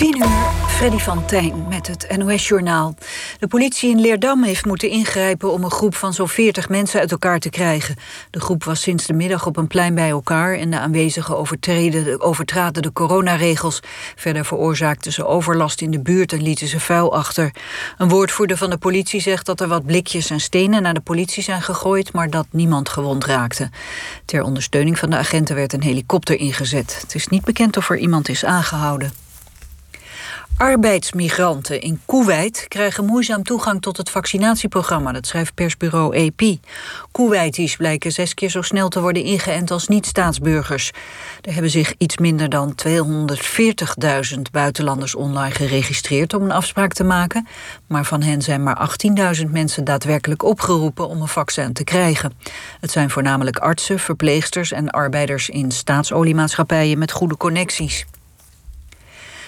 10 uur, Freddy van Tijn met het NOS-journaal. De politie in Leerdam heeft moeten ingrijpen om een groep van zo'n 40 mensen uit elkaar te krijgen. De groep was sinds de middag op een plein bij elkaar... en de aanwezigen overtraden de coronaregels. Verder veroorzaakten ze overlast in de buurt en lieten ze vuil achter. Een woordvoerder van de politie zegt dat er wat blikjes en stenen... naar de politie zijn gegooid, maar dat niemand gewond raakte. Ter ondersteuning van de agenten werd een helikopter ingezet. Het is niet bekend of er iemand is aangehouden. Arbeidsmigranten in Kuwait krijgen moeizaam toegang tot het vaccinatieprogramma, dat schrijft persbureau AP. Kuwaitis blijken zes keer zo snel te worden ingeënt als niet-staatsburgers. Er hebben zich iets minder dan 240.000 buitenlanders online geregistreerd om een afspraak te maken, maar van hen zijn maar 18.000 mensen daadwerkelijk opgeroepen om een vaccin te krijgen. Het zijn voornamelijk artsen, verpleegsters en arbeiders in staatsoliemaatschappijen met goede connecties.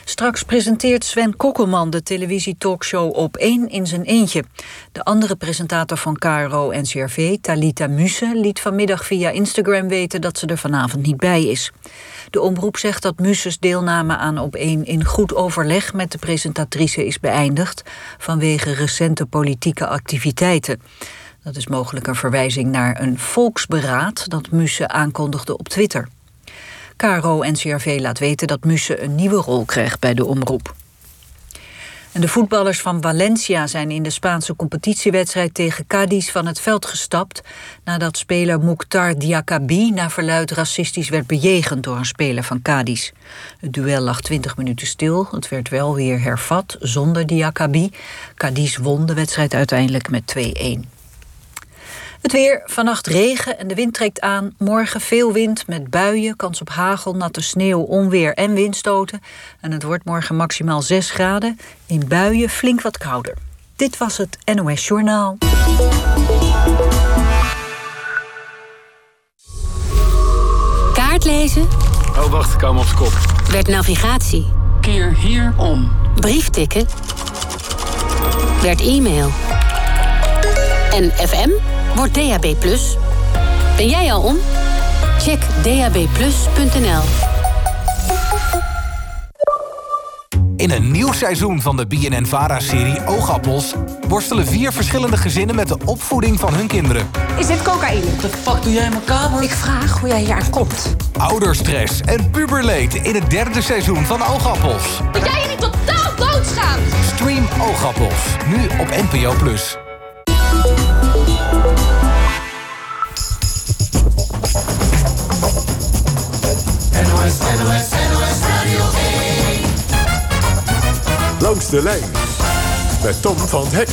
Straks presenteert Sven Kokkelman de televisietalkshow op één in zijn eentje. De andere presentator van KRO-NCRV, Talita Muse, liet vanmiddag via Instagram weten dat ze er vanavond niet bij is. De omroep zegt dat Muses deelname aan op één in goed overleg met de presentatrice is beëindigd vanwege recente politieke activiteiten. Dat is mogelijk een verwijzing naar een volksberaad dat Muse aankondigde op Twitter. KRO-NCRV laat weten dat Musse een nieuwe rol krijgt bij de omroep. En de voetballers van Valencia zijn in de Spaanse competitiewedstrijd tegen Cadiz van het veld gestapt nadat speler Mukhtar Diakabi naar verluid racistisch werd bejegend door een speler van Cadiz. Het duel lag 20 minuten stil. Het werd wel weer hervat zonder Diakabi. Cadiz won de wedstrijd uiteindelijk met 2-1. Het weer, vannacht regen en de wind trekt aan. Morgen veel wind met buien, kans op hagel, natte sneeuw, onweer en windstoten. En het wordt morgen maximaal 6 graden. In buien flink wat kouder. Dit was het NOS Journaal. Kaartlezen. Oh, wacht, ik kom op de kop. Werd navigatie. Keer hier om. Brieftikken. Werd e-mail. En FM wordt DAB+. Ben jij al om? Check dabplus.nl. In een nieuw seizoen van de BNN-VARA-serie Oogappels... worstelen vier verschillende gezinnen met de opvoeding van hun kinderen. Is dit cocaïne? Wat de fuck doe jij in mijn kamer? Ik vraag hoe jij hier aan komt. Ouderstress en puberleed in het derde seizoen van Oogappels. Dat jij je niet totaal doodschaamt! Stream Oogappels, nu op NPO+. NOS, NOS, NOS Radio 1. Langs de lijn met Tom van Hek.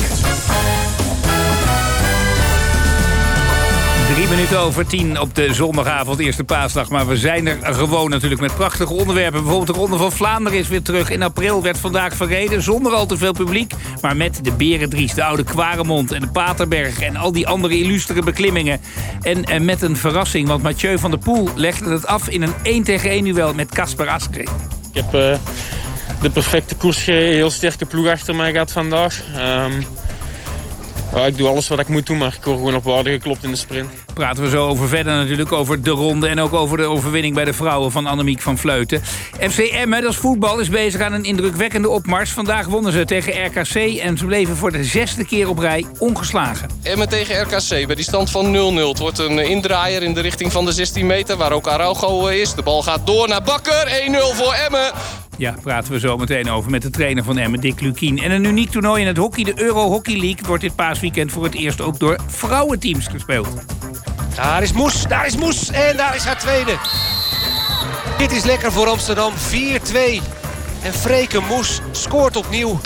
Drie minuten over tien op de zondagavond, eerste paasdag. Maar we zijn er gewoon natuurlijk met prachtige onderwerpen. Bijvoorbeeld de Ronde van Vlaanderen is weer terug. In april werd vandaag verreden, zonder al te veel publiek. Maar met de Berendries, de Oude Kwaremond en de Paterberg... en al die andere illustere beklimmingen. En, en met een verrassing, want Mathieu van der Poel legde het af... in een 1 tegen 1 duel met Casper Asgreen. Ik heb uh, de perfecte koers, heel sterke ploeg achter mij gehad vandaag. Um, ja, ik doe alles wat ik moet doen, maar ik word gewoon op waarde geklopt in de sprint. Praten we zo over verder natuurlijk, over de ronde... en ook over de overwinning bij de vrouwen van Annemiek van Vleuten. FC Emmen, dat is voetbal, is bezig aan een indrukwekkende opmars. Vandaag wonnen ze tegen RKC en ze bleven voor de zesde keer op rij ongeslagen. Emmen tegen RKC bij die stand van 0-0. Het wordt een indraaier in de richting van de 16 meter, waar ook Araujo is. De bal gaat door naar Bakker, 1-0 voor Emmen. Ja, praten we zo meteen over met de trainer van Emmen, Dick Lukien. En een uniek toernooi in het hockey, de Euro Hockey League... wordt dit paasweekend voor het eerst ook door vrouwenteams gespeeld. Daar is Moes, daar is Moes en daar is haar tweede. Dit is lekker voor Amsterdam, 4-2. En Freke Moes scoort opnieuw.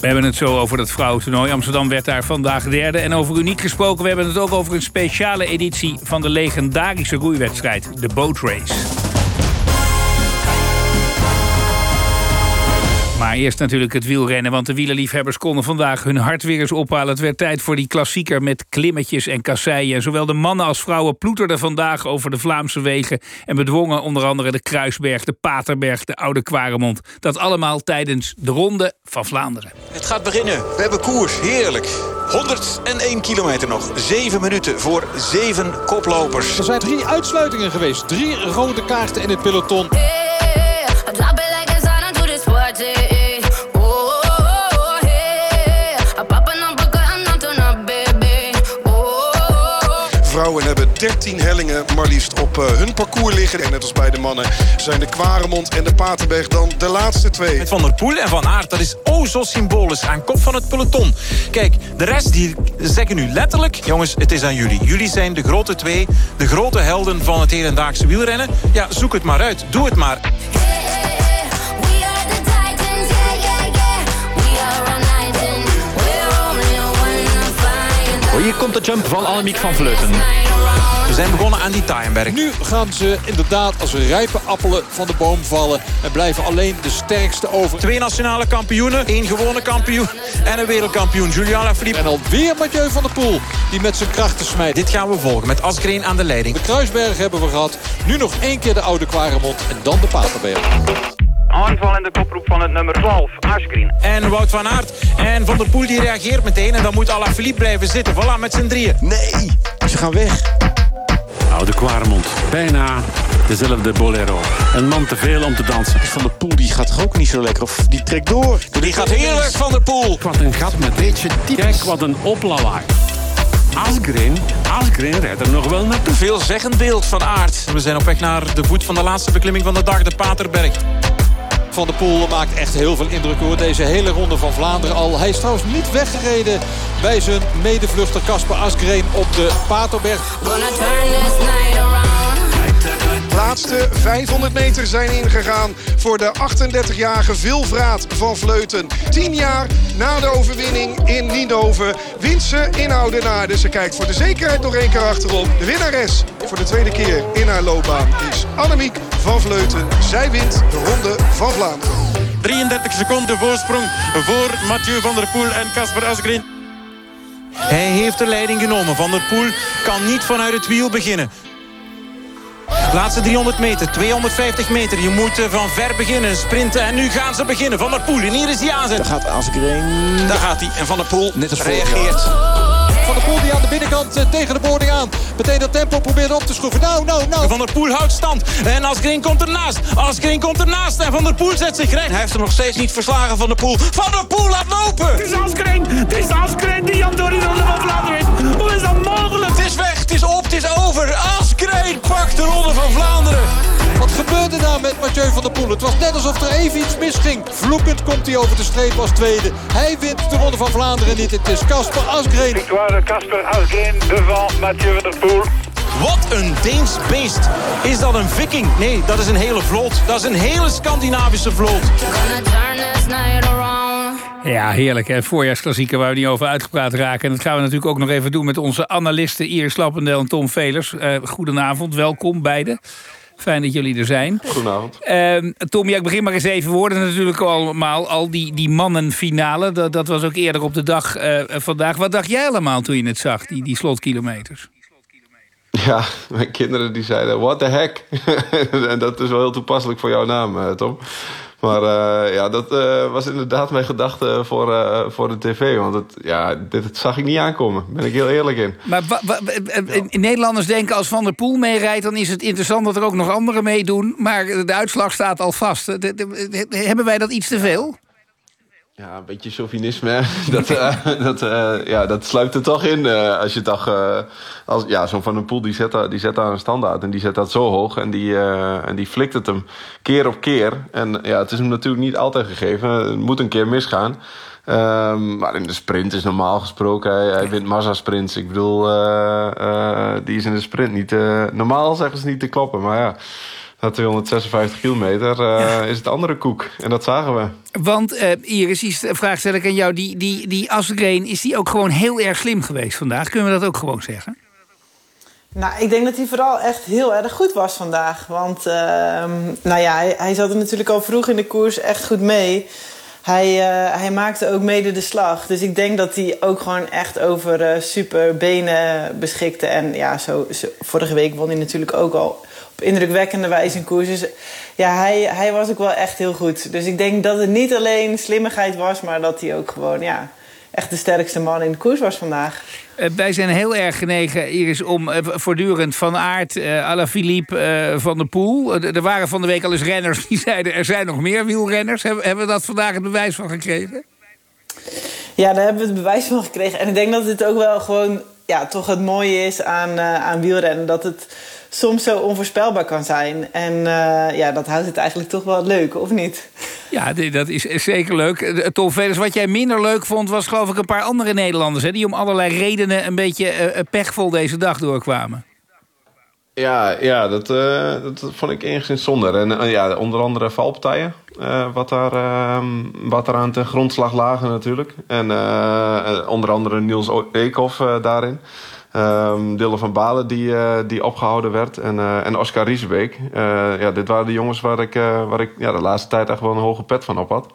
We hebben het zo over dat vrouwentoernooi. Amsterdam werd daar vandaag derde. En over uniek gesproken, we hebben het ook over een speciale editie... van de legendarische roeiwedstrijd, de Boat Race. Maar eerst natuurlijk het wielrennen, want de wielerliefhebbers konden vandaag hun hart weer eens ophalen. Het werd tijd voor die klassieker met klimmetjes en kasseien. Zowel de mannen als vrouwen ploeterden vandaag over de Vlaamse wegen... en bedwongen onder andere de Kruisberg, de Paterberg, de Oude Kwaremond. Dat allemaal tijdens de Ronde van Vlaanderen. Het gaat beginnen. We hebben koers. Heerlijk. 101 kilometer nog. 7 minuten voor 7 koplopers. Er zijn drie uitsluitingen geweest. Drie rode kaarten in het peloton. Yeah, 13 hellingen maar liefst op uh, hun parcours liggen. En net als bij de mannen zijn de Kwaremond en de Paterberg dan de laatste twee. Met Van der Poel en Van Aert, dat is o zo symbolisch aan kop van het peloton. Kijk, de rest die zeggen nu letterlijk... jongens, het is aan jullie. Jullie zijn de grote twee, de grote helden van het hedendaagse wielrennen. Ja, zoek het maar uit. Doe het maar. Hier komt de jump van Annemiek van Vleuten. We zijn begonnen aan die Taaienberg. Nu gaan ze inderdaad als rijpe appelen van de boom vallen. En blijven alleen de sterkste over. Twee nationale kampioenen, één gewone kampioen en een wereldkampioen. Juliana Philippe. En alweer Mathieu van der Poel die met zijn krachten smijt. Dit gaan we volgen met Asgreen aan de leiding. De Kruisberg hebben we gehad. Nu nog één keer de Oude Kwaremond en dan de Paterberg aanval in de koproep van het nummer 12, Ashgreen. En Wout van Aert. En Van der Poel die reageert meteen. En dan moet Alaphilippe blijven zitten. Voilà, met z'n drieën. Nee, ze gaan weg. Oude Kwaremond. Bijna dezelfde bolero. Een man te veel om te dansen. Van der Poel die gaat toch ook niet zo lekker? Of die trekt door. Die gaat heerlijk, Van der Poel. Wat een gat met beetje diep. Kijk, wat een oplawaai. Asgreen, Asgreen rijdt er nog wel naartoe. Veelzeggend beeld van Aert. We zijn op weg naar de voet van de laatste beklimming van de dag, de Paterberg. Van der Poel maakt echt heel veel indruk hoor. Deze hele ronde van Vlaanderen al. Hij is trouwens niet weggereden bij zijn medevluchter Casper Asgreen op de Paterberg. De laatste 500 meter zijn ingegaan voor de 38-jarige Vilvraat van Vleuten. 10 jaar na de overwinning in Nienhoven wint ze in Oudenaarde. Ze kijkt voor de zekerheid nog één keer achterop. De winnares voor de tweede keer in haar loopbaan is Annemiek van Vleuten. Zij wint de Ronde van Vlaanderen. 33 seconden voorsprong voor Mathieu van der Poel en Casper Asgreen. Hij heeft de leiding genomen. Van der Poel kan niet vanuit het wiel beginnen. Laatste 300 meter, 250 meter. Je moet eh, van ver beginnen, sprinten. En nu gaan ze beginnen. Van der Poel, en hier is die aanzet. Daar gaat Asgreen. Daar gaat hij. En Van der Poel Net als reageert. Van der Poel die aan de binnenkant uh, tegen de boarding aan. Meteen dat tempo probeert op te schroeven. Nou, nou, nou. Van der Poel houdt stand. En Asgreen komt ernaast. Asgreen komt ernaast. En Van der Poel zet zich recht. Hij heeft hem nog steeds niet verslagen, Van der Poel. Van der Poel laat lopen. Het is Asgreen. Het is Asgreen die Jan door de Ronde van Vlaanderen is. Hoe is dat mogelijk? Het is weg. Het is op. Het is over. Asgreen pakt de Ronde van Vlaanderen. Wat gebeurde daar met Mathieu van der Poel? Het was net alsof er even iets misging. Vloekend komt hij over de streep als tweede. Hij wint de Ronde van Vlaanderen niet. Het is Casper Asgreen. Victoire Casper Asgreen devant Mathieu van der Poel. Wat een Deens beest. Is dat een viking? Nee, dat is een hele vloot. Dat is een hele Scandinavische vloot. Ja, heerlijk. Hè? Voorjaarsklassieker waar we niet over uitgepraat raken. En dat gaan we natuurlijk ook nog even doen met onze analisten Iris Lappendel en Tom Velers. Uh, goedenavond, welkom beiden. Fijn dat jullie er zijn. Goedenavond. Uh, Tom, ja, ik begin maar eens even. We hoorden natuurlijk allemaal al die, die mannenfinale. Dat, dat was ook eerder op de dag uh, vandaag. Wat dacht jij allemaal toen je het zag, die, die slotkilometers? Ja, mijn kinderen die zeiden, what the heck? en dat is wel heel toepasselijk voor jouw naam, Tom. Maar uh, ja, dat uh, was inderdaad mijn gedachte voor, uh, voor de tv. Want het, ja, dit zag ik niet aankomen. Ben ik heel eerlijk in. Maar Nederlanders denken als Van der Poel meerijdt... dan is het interessant dat er ook nog anderen meedoen. Maar de uitslag staat al vast. Hebben wij dat iets te veel? Ja, een beetje chauvinisme. dat, uh, dat, uh, ja, dat sluipt er toch in. Uh, als je toch, als, ja, zo'n Van der Poel die zet, die zet daar een standaard. En die zet dat zo hoog. En die, en die flikt het hem keer op keer. En ja, het is hem natuurlijk niet altijd gegeven. Het moet een keer misgaan. Um, maar in de sprint is normaal gesproken. Hij, hij wint massa-sprints. Ik bedoel, die is in de sprint niet. normaal zeggen ze niet te kloppen. Maar ja. Na 256 kilometer uh, ja. is het andere koek. En dat zagen we. Want uh, Iris, die vraag stel ik aan jou. Die, die, die Asgreen, is die ook gewoon heel erg slim geweest vandaag? Kunnen we dat ook gewoon zeggen? Nou, ik denk dat hij vooral echt heel erg goed was vandaag. Want uh, nou ja, hij, hij zat er natuurlijk al vroeg in de koers echt goed mee. Hij, uh, hij maakte ook mede de slag. Dus ik denk dat hij ook gewoon echt over uh, super benen beschikte. En ja, zo, zo, vorige week won hij natuurlijk ook al indrukwekkende wijze in koers. Dus ja, hij, hij was ook wel echt heel goed. Dus ik denk dat het niet alleen slimmigheid was, maar dat hij ook gewoon ja, echt de sterkste man in de koers was vandaag. Uh, wij zijn heel erg genegen, Iris, om uh, voortdurend Van Aert, uh, Alaphilippe, Van der Poel. er waren van de week al eens renners die zeiden... er zijn nog meer wielrenners. Hebben, hebben we dat vandaag het bewijs van gekregen? Ja, daar hebben we het bewijs van gekregen. En ik denk dat het ook wel gewoon ja, toch het mooie is aan, uh, aan wielrennen. Dat het soms zo onvoorspelbaar kan zijn. En uh, ja, dat houdt het eigenlijk toch wel leuk, of niet? Ja, dat is zeker leuk. Tom Velers, wat jij minder leuk vond... was geloof ik een paar andere Nederlanders... Hè, die om allerlei redenen een beetje uh, pechvol deze dag doorkwamen. Ja, ja dat, uh, dat vond ik enigszins zonde. En uh, ja, onder andere valpartijen, uh, wat, daar, ehm, wat daar aan ten grondslag lagen natuurlijk. En onder andere Niels Eekhoff daarin. Um, Dille van Balen die, die opgehouden werd. En, en Oscar Riesebeek. ja, dit waren de jongens waar ik, waar ik ja, de laatste tijd echt wel een hoge pet van op had.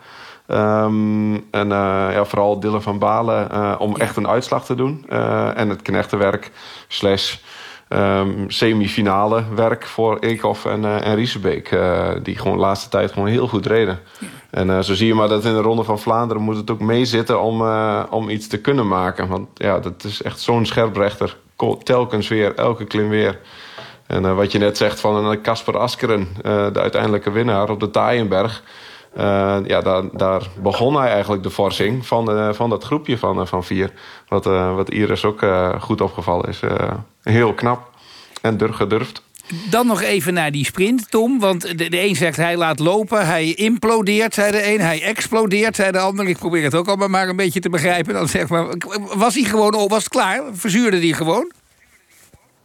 Um, en ja, vooral Dille van Balen om echt een uitslag te doen. en het knechtenwerk slash um, semifinale werk voor Eekhoff en, uh, en Riesebeek. Uh, die gewoon de laatste tijd gewoon heel goed reden. Ja. En uh, zo zie je maar dat in de Ronde van Vlaanderen moet het ook meezitten om, om iets te kunnen maken. Want ja, dat is echt zo'n scherprechter. Telkens weer, elke klim weer. En wat je net zegt van Casper Askeren, de uiteindelijke winnaar op de Taaienberg. Uh, ja, daar, daar, begon hij eigenlijk de forsing van, uh, van dat groepje van, uh, van vier. Wat, wat Iris ook goed opgevallen is. heel knap en durf gedurfd. Dan nog even naar die sprint, Tom. Want de, de een zegt hij laat lopen, hij implodeert, zei de een. Hij explodeert, zei de ander. Ik probeer het ook allemaal maar een beetje te begrijpen. Dan zeg maar, was hij gewoon, was het klaar? Verzuurde hij gewoon?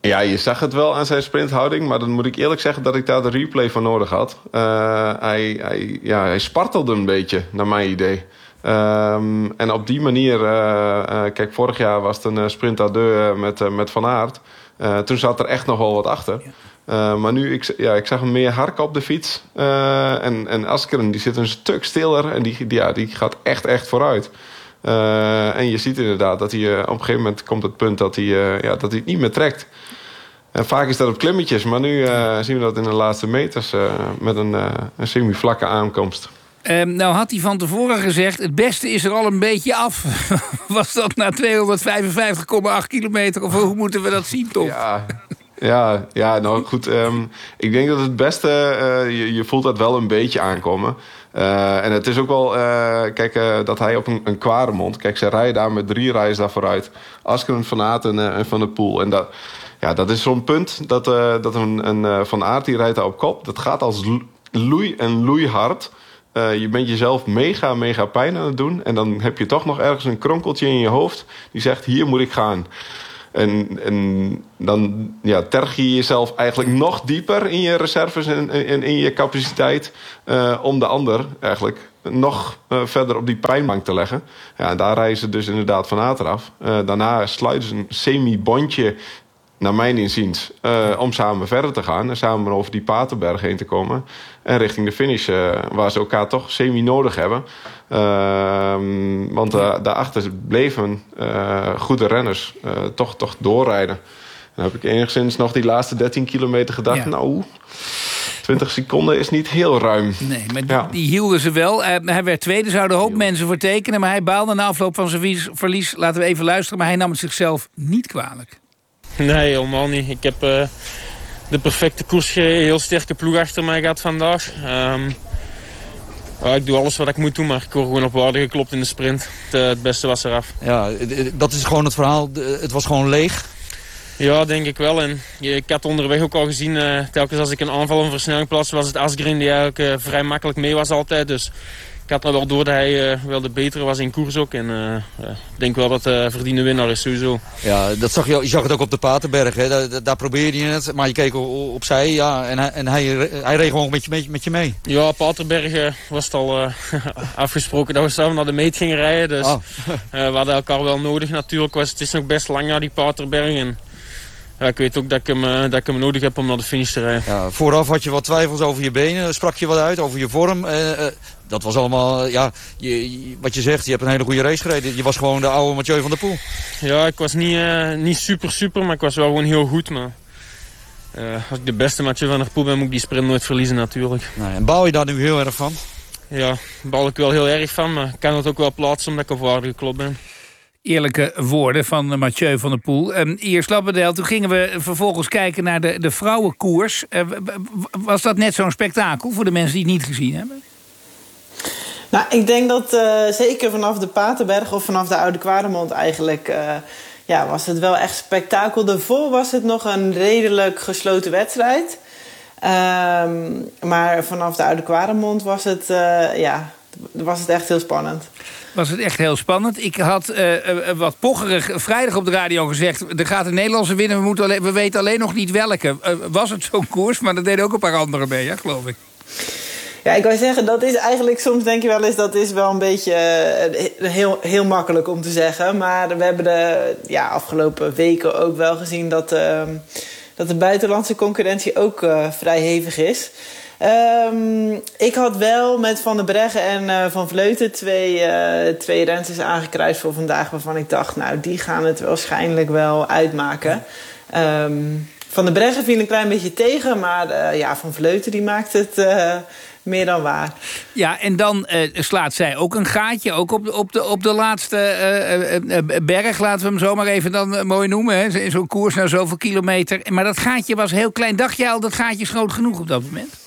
Ja, je zag het wel aan zijn sprinthouding. Maar dan moet ik eerlijk zeggen dat ik daar de replay van nodig had. Uh, hij, hij, ja, hij spartelde een beetje, naar mijn idee. Um, en op die manier... Uh, uh, kijk, vorig jaar was het een sprint à deux met, met Van Aert. toen zat er echt nog wel wat achter. maar nu, ik, ja, ik zag hem meer harken op de fiets. en, en Askeren, die zit een stuk stiller. En die, die, ja, die gaat echt, echt vooruit. Uh, en je ziet inderdaad dat hij uh, op een gegeven moment komt het punt dat hij, uh, ja, dat hij het niet meer trekt. En vaak is dat op klimmetjes, maar nu zien we dat in de laatste meters met een, een semi-vlakke aankomst. Um, nou had hij van tevoren gezegd, het beste is er al een beetje af. Was dat na 255,8 kilometer? Of hoe moeten we dat zien, Tom? Ja, ja, ja nou goed. Um, ik denk dat het beste, je, je voelt dat wel een beetje aankomen. Uh, en het is ook wel, uh, kijk, uh, dat hij op een, een kware mond. Kijk, ze rijden daar met drie rijden daar vooruit. Askeren, Van Aert en, Van der Poel. En dat, ja, dat is zo'n punt dat, dat een, een Van Aert die rijdt daar op kop. Dat gaat als loei en loeihard. je bent jezelf mega, mega pijn aan het doen. En dan heb je toch nog ergens een kronkeltje in je hoofd. Die zegt, hier moet ik gaan. En, en dan ja, terg je jezelf eigenlijk nog dieper in je reserves en in, je capaciteit. Uh, om de ander eigenlijk nog uh, verder op die pijnbank te leggen. Ja, en daar rijden ze dus inderdaad van af. Uh, daarna sluiten ze een semi-bondje naar mijn inziens, uh, om samen verder te gaan. En samen over die Paterberg heen te komen. En richting de finish, uh, waar ze elkaar toch semi nodig hebben. Uh, want daarachter bleven goede renners toch, toch doorrijden. Dan heb ik enigszins nog die laatste 13 kilometer gedacht... Ja. nou, 20 seconden is niet heel ruim. Nee, maar die, ja. die hielden ze wel. Uh, hij werd tweede, zouden hoop mensen voor tekenen... maar hij baalde na afloop van zijn verlies. Laten we even luisteren, maar hij nam het zichzelf niet kwalijk. Nee, helemaal niet. Ik heb uh, de perfecte koers, heel sterke ploeg achter mij gehad vandaag. Um, ja, ik doe alles wat ik moet doen, maar ik word gewoon op waarde geklopt in de sprint. Het, het beste was eraf. Ja, dat is gewoon het verhaal. Het was gewoon leeg. Ja, denk ik wel. En ik had onderweg ook al gezien, uh, telkens als ik een aanval of versnelling plaats, was het Asgreen die eigenlijk uh, vrij makkelijk mee was altijd. Dus ik had er wel door dat hij uh, wel de betere was in koers ook. En uh, ik denk wel dat hij uh, verdiende winnaar is sowieso. Ja, dat zag je, je zag het ook op de Paterberg. Hè. Daar, daar probeerde je het, maar je keek opzij ja, en, hij, en hij, hij reed gewoon met je, met, met je mee. Ja, Paterberg was het al afgesproken dat we samen naar de meet gingen rijden. Dus oh. we hadden elkaar wel nodig natuurlijk. Was, het is nog best lang naar die Paterberg. En, ja, ik weet ook dat ik, hem, uh, dat ik hem nodig heb om naar de finish te rijden. Ja, vooraf had je wat twijfels over je benen. Sprak je wat uit over je vorm. Uh, uh, dat was allemaal, ja, je, wat je zegt, je hebt een hele goede race gereden. Je was gewoon de oude Mathieu van der Poel. Ja, ik was niet, niet super super, maar ik was wel gewoon heel goed. Maar als ik de beste Mathieu van der Poel ben, moet ik die sprint nooit verliezen natuurlijk. Nee, en bouw je daar nu heel erg van? Ja, daar bouw ik wel heel erg van, maar ik kan het ook wel plaatsen omdat ik op waarde geklopt ben eerlijke woorden van Mathieu van der Poel. Um, Iers Lappendel, toen gingen we vervolgens kijken naar de, de vrouwenkoers. Uh, was dat net zo'n spektakel voor de mensen die het niet gezien hebben? Nou, ik denk dat uh, zeker vanaf de Paterberg of vanaf de Oude Kwaremond eigenlijk... Ja, was het wel echt spektakel. Daarvoor was het nog een redelijk gesloten wedstrijd. Ehm, maar vanaf de Oude Kwaremond was het, eh, ja, was het echt heel spannend. Was het echt heel spannend. Ik had eh, eh, wat pocherig vrijdag op de radio gezegd... er gaat een Nederlandse winnen, we, moeten we weten alleen nog niet welke. Eh, was het zo'n koers, maar dat deden ook een paar anderen mee, ja, geloof ik. Ja, ik wou zeggen, dat is eigenlijk soms denk je wel eens... dat is wel een beetje eh, heel, heel makkelijk om te zeggen. Maar we hebben de ja, afgelopen weken ook wel gezien... dat, ehm, dat de buitenlandse concurrentie ook eh, vrij hevig is. Ehm, ik had wel met Van der Breggen en eh, Van Vleuten twee, eh twee rentes aangekruist voor vandaag... waarvan ik dacht, nou, die gaan het waarschijnlijk wel uitmaken. Ehm, van der Breggen viel een klein beetje tegen... maar eh, ja, Van Vleuten die maakt het meer dan waar. Ja, en dan slaat zij ook een gaatje, ook op de, op de, op de laatste berg, laten we hem zo maar even dan mooi noemen. Zo'n koers naar zoveel kilometer. Maar dat gaatje was heel klein. Dacht jij al, dat gaatje is groot genoeg op dat moment?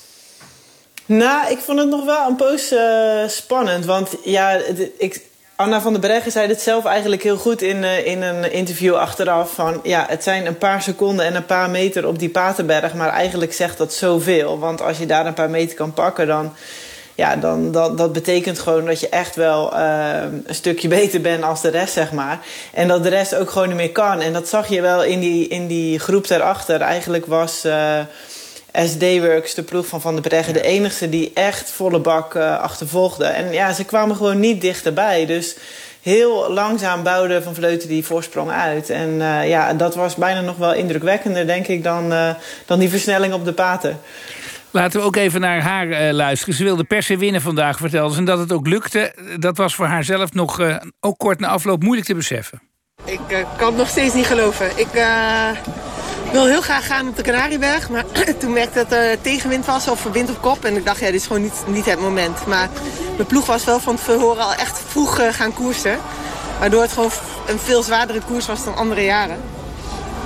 Nou, ik vond het nog wel een poos eh, spannend. Want ja, ik, Anna van der Breggen zei het zelf eigenlijk heel goed in, eh, in een interview achteraf. Van ja, het zijn een paar seconden en een paar meter op die Paterberg. Maar eigenlijk zegt dat zoveel. Want als je daar een paar meter kan pakken, dan. Ja, dan, dan, dat betekent gewoon dat je echt wel eh, een stukje beter bent als de rest, zeg maar. En dat de rest ook gewoon niet meer kan. En dat zag je wel in die, in die groep daarachter. Eigenlijk was SD-Works, de ploeg van Van der Breggen, de enige die echt volle bak eh, achtervolgde. En ja, ze kwamen gewoon niet dichterbij. Dus heel langzaam bouwde Van Vleuten die voorsprong uit. En eh, ja, dat was bijna nog wel indrukwekkender, denk ik, dan, eh, dan die versnelling op de paten. Laten we ook even naar haar eh, luisteren. Ze wilde per se winnen vandaag, vertelde ze. En dat het ook lukte, dat was voor haar zelf nog, eh, ook kort na afloop, moeilijk te beseffen. Ik kan het nog steeds niet geloven. Ik eh, wil heel graag gaan op de Canarieberg. Maar toen merkte dat er tegenwind was of wind op kop. En ik dacht, ja, dit is gewoon niet, niet het moment. Maar mijn ploeg was wel van tevoren al echt vroeg eh, gaan koersen. Waardoor het gewoon een veel zwaardere koers was dan andere jaren.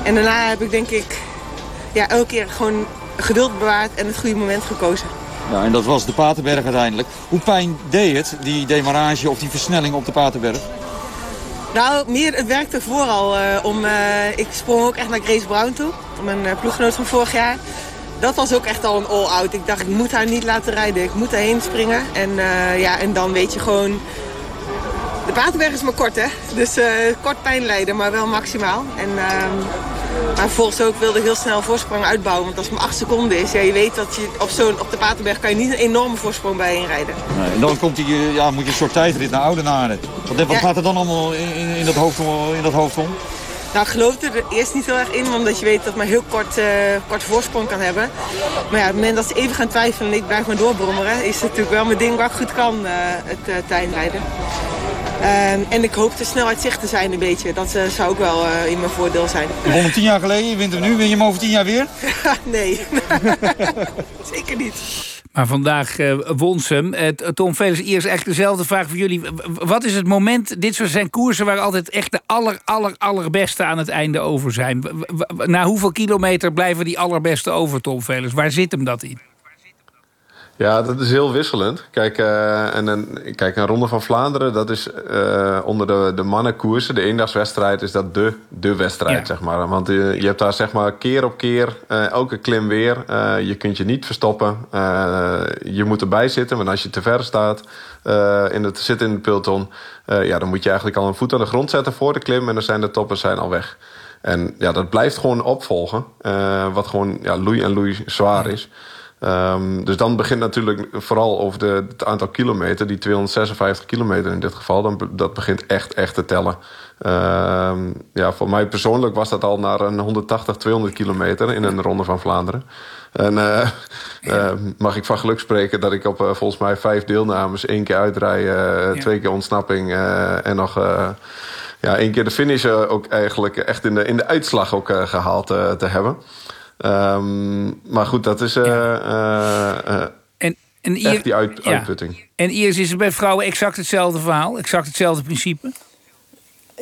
En daarna heb ik denk ik ja, elke keer gewoon geduld bewaard en het goede moment gekozen. Ja, en dat was de Paterberg uiteindelijk. Hoe pijn deed het, die demarrage of die versnelling op de Paterberg? Nou, meer, het werkte vooral eh, om... eh, ik sprong ook echt naar Grace Brown toe. Mijn eh, ploeggenoot van vorig jaar. Dat was ook echt al een all-out. Ik dacht, ik moet haar niet laten rijden. Ik moet erheen springen. En, ja, en dan weet je gewoon... De Paterberg is maar kort, hè. Dus kort pijn lijden, maar wel maximaal. En, ehm, maar vervolgens ook wilde ik heel snel voorsprong uitbouwen. Want als het maar acht seconden is, ja, je weet dat je op, zo'n, op de Paterberg... kan je niet een enorme voorsprong bijheen rijden. Nee, en dan komt die, eh, ja, moet je een soort tijdrit naar Oudenaren. Wat, wat Ja. gaat er dan allemaal in, in, dat hoofd, om- in dat hoofd om? Nou, ik geloofde er eerst niet heel erg in, omdat je weet dat maar heel kort, eh kort voorsprong kan hebben. Maar ja, op het moment dat ze even gaan twijfelen en ik blijf maar doorbrommeren, is het natuurlijk wel mijn ding waar ik goed kan, eh, het uh, tuinrijden. Ehm, en ik hoop de snelheid zicht te zijn een beetje. Dat eh, zou ook wel eh, in mijn voordeel zijn. Je won hem tien jaar geleden, je wint hem nu, win je hem over tien jaar weer? nee, zeker niet. Maar vandaag eh, won ze hem. Tom Velers, eerst echt dezelfde vraag voor jullie. Wat is het moment, dit soort zijn koersen... waar altijd echt de aller, aller, allerbeste aan het einde over zijn. Na hoeveel kilometer blijven die allerbeste over, Tom Velers? Waar zit hem dat in? Ja, dat is heel wisselend. Kijk, eh, en een, kijk een Ronde van Vlaanderen, dat is eh, onder de, de mannenkoersen, de eendagswedstrijd, is dat de, de wedstrijd, Ja. zeg maar. Want eh, je hebt daar zeg maar keer op keer, elke klim weer. je kunt je niet verstoppen. Je moet erbij zitten, want als je te ver staat, in het, zit in het peloton, ja, dan moet je eigenlijk al een voet aan de grond zetten voor de klim en dan zijn de toppers zijn al weg. En ja, dat blijft gewoon opvolgen, wat gewoon ja, loei en loei zwaar is. Ehm, dus dan begint natuurlijk vooral over de, het aantal kilometer, die 256 kilometer in dit geval, dan, dat begint echt, echt te tellen. Ehm, ja, voor mij persoonlijk was dat al naar een 180, 200 kilometer in een ronde van Vlaanderen. En eh, eh, mag ik van geluk spreken dat ik op eh, volgens mij vijf deelnames, één keer uitrijden, eh, twee keer ontsnapping en nog ja, één keer de finish ook eigenlijk echt in de, in de uitslag ook eh, gehaald eh, te hebben. Ehm, maar goed, dat is eh, eh, eh, En, en hier- echt die uit, ja. uitputting. En eerst is het bij vrouwen exact hetzelfde verhaal. Exact hetzelfde principe.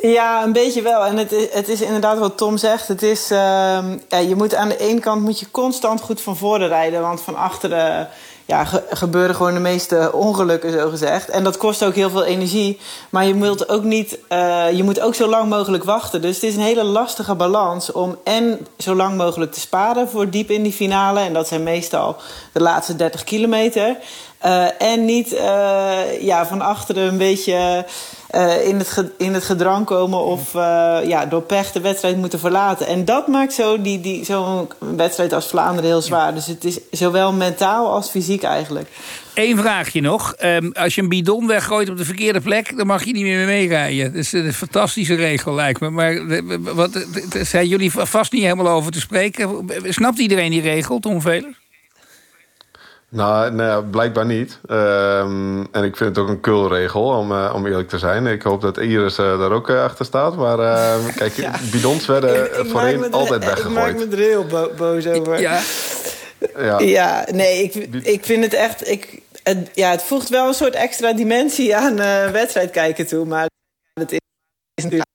Ja, een beetje wel. En het is, het is inderdaad wat Tom zegt. Het is, ehm, ja, je moet aan de ene kant moet je constant goed van voren rijden. Want van achteren ja, ge- gebeuren gewoon de meeste ongelukken, zo gezegd. En dat kost ook heel veel energie. Maar je moet ook niet, eh, je moet ook zo lang mogelijk wachten. Dus het is een hele lastige balans om en zo lang mogelijk te sparen voor diep in die finale. En dat zijn meestal de laatste 30 kilometer. Eh, en niet eh, ja, van achteren een beetje eh, in, het in het gedrang komen of eh, ja, door pech de wedstrijd moeten verlaten. En dat maakt zo die, die, zo'n wedstrijd als Vlaanderen heel zwaar. Dus het is zowel mentaal als fysiek eigenlijk. Eén vraagje nog. Ehm, als je een bidon weggooit op de verkeerde plek... dan mag je niet meer meerijden. Dat is een fantastische regel, lijkt me. Maar eh, wat, zijn jullie vast niet helemaal over te spreken. Snapt iedereen die regel, Tom Velers? Nou, nou blijkbaar niet. Ehm, en ik vind het ook een kulregel, om, eh, om eerlijk te zijn. Ik hoop dat Iris eh, daar ook eh, achter staat. Maar ehm, kijk, bidons werden Ik voorheen er- altijd Ik maak weggegooid. me er heel bo- boos over. Ja. Ja. Ja, nee, ik, ik vind het echt... Ik, het, ja, het voegt wel een soort extra dimensie aan eh wedstrijd kijken toe. Maar het is, natuurlijk...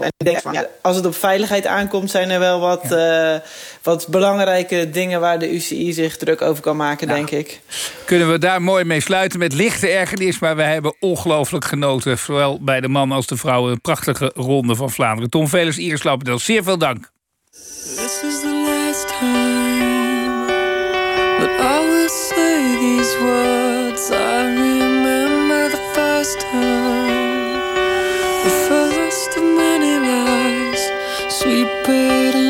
en ik denk van, ja, als het op veiligheid aankomt, zijn er wel wat, eh, wat belangrijke dingen waar de UCI zich druk over kan maken, denk ik. Kunnen we daar mooi mee sluiten met lichte ergernis. Maar we hebben ongelooflijk genoten. Zowel bij de mannen als de vrouwen. Een prachtige ronde van Vlaanderen. Tom Velers, Iris Lappendel. Zeer veel dank. This is the last time that I will say these words. I waiting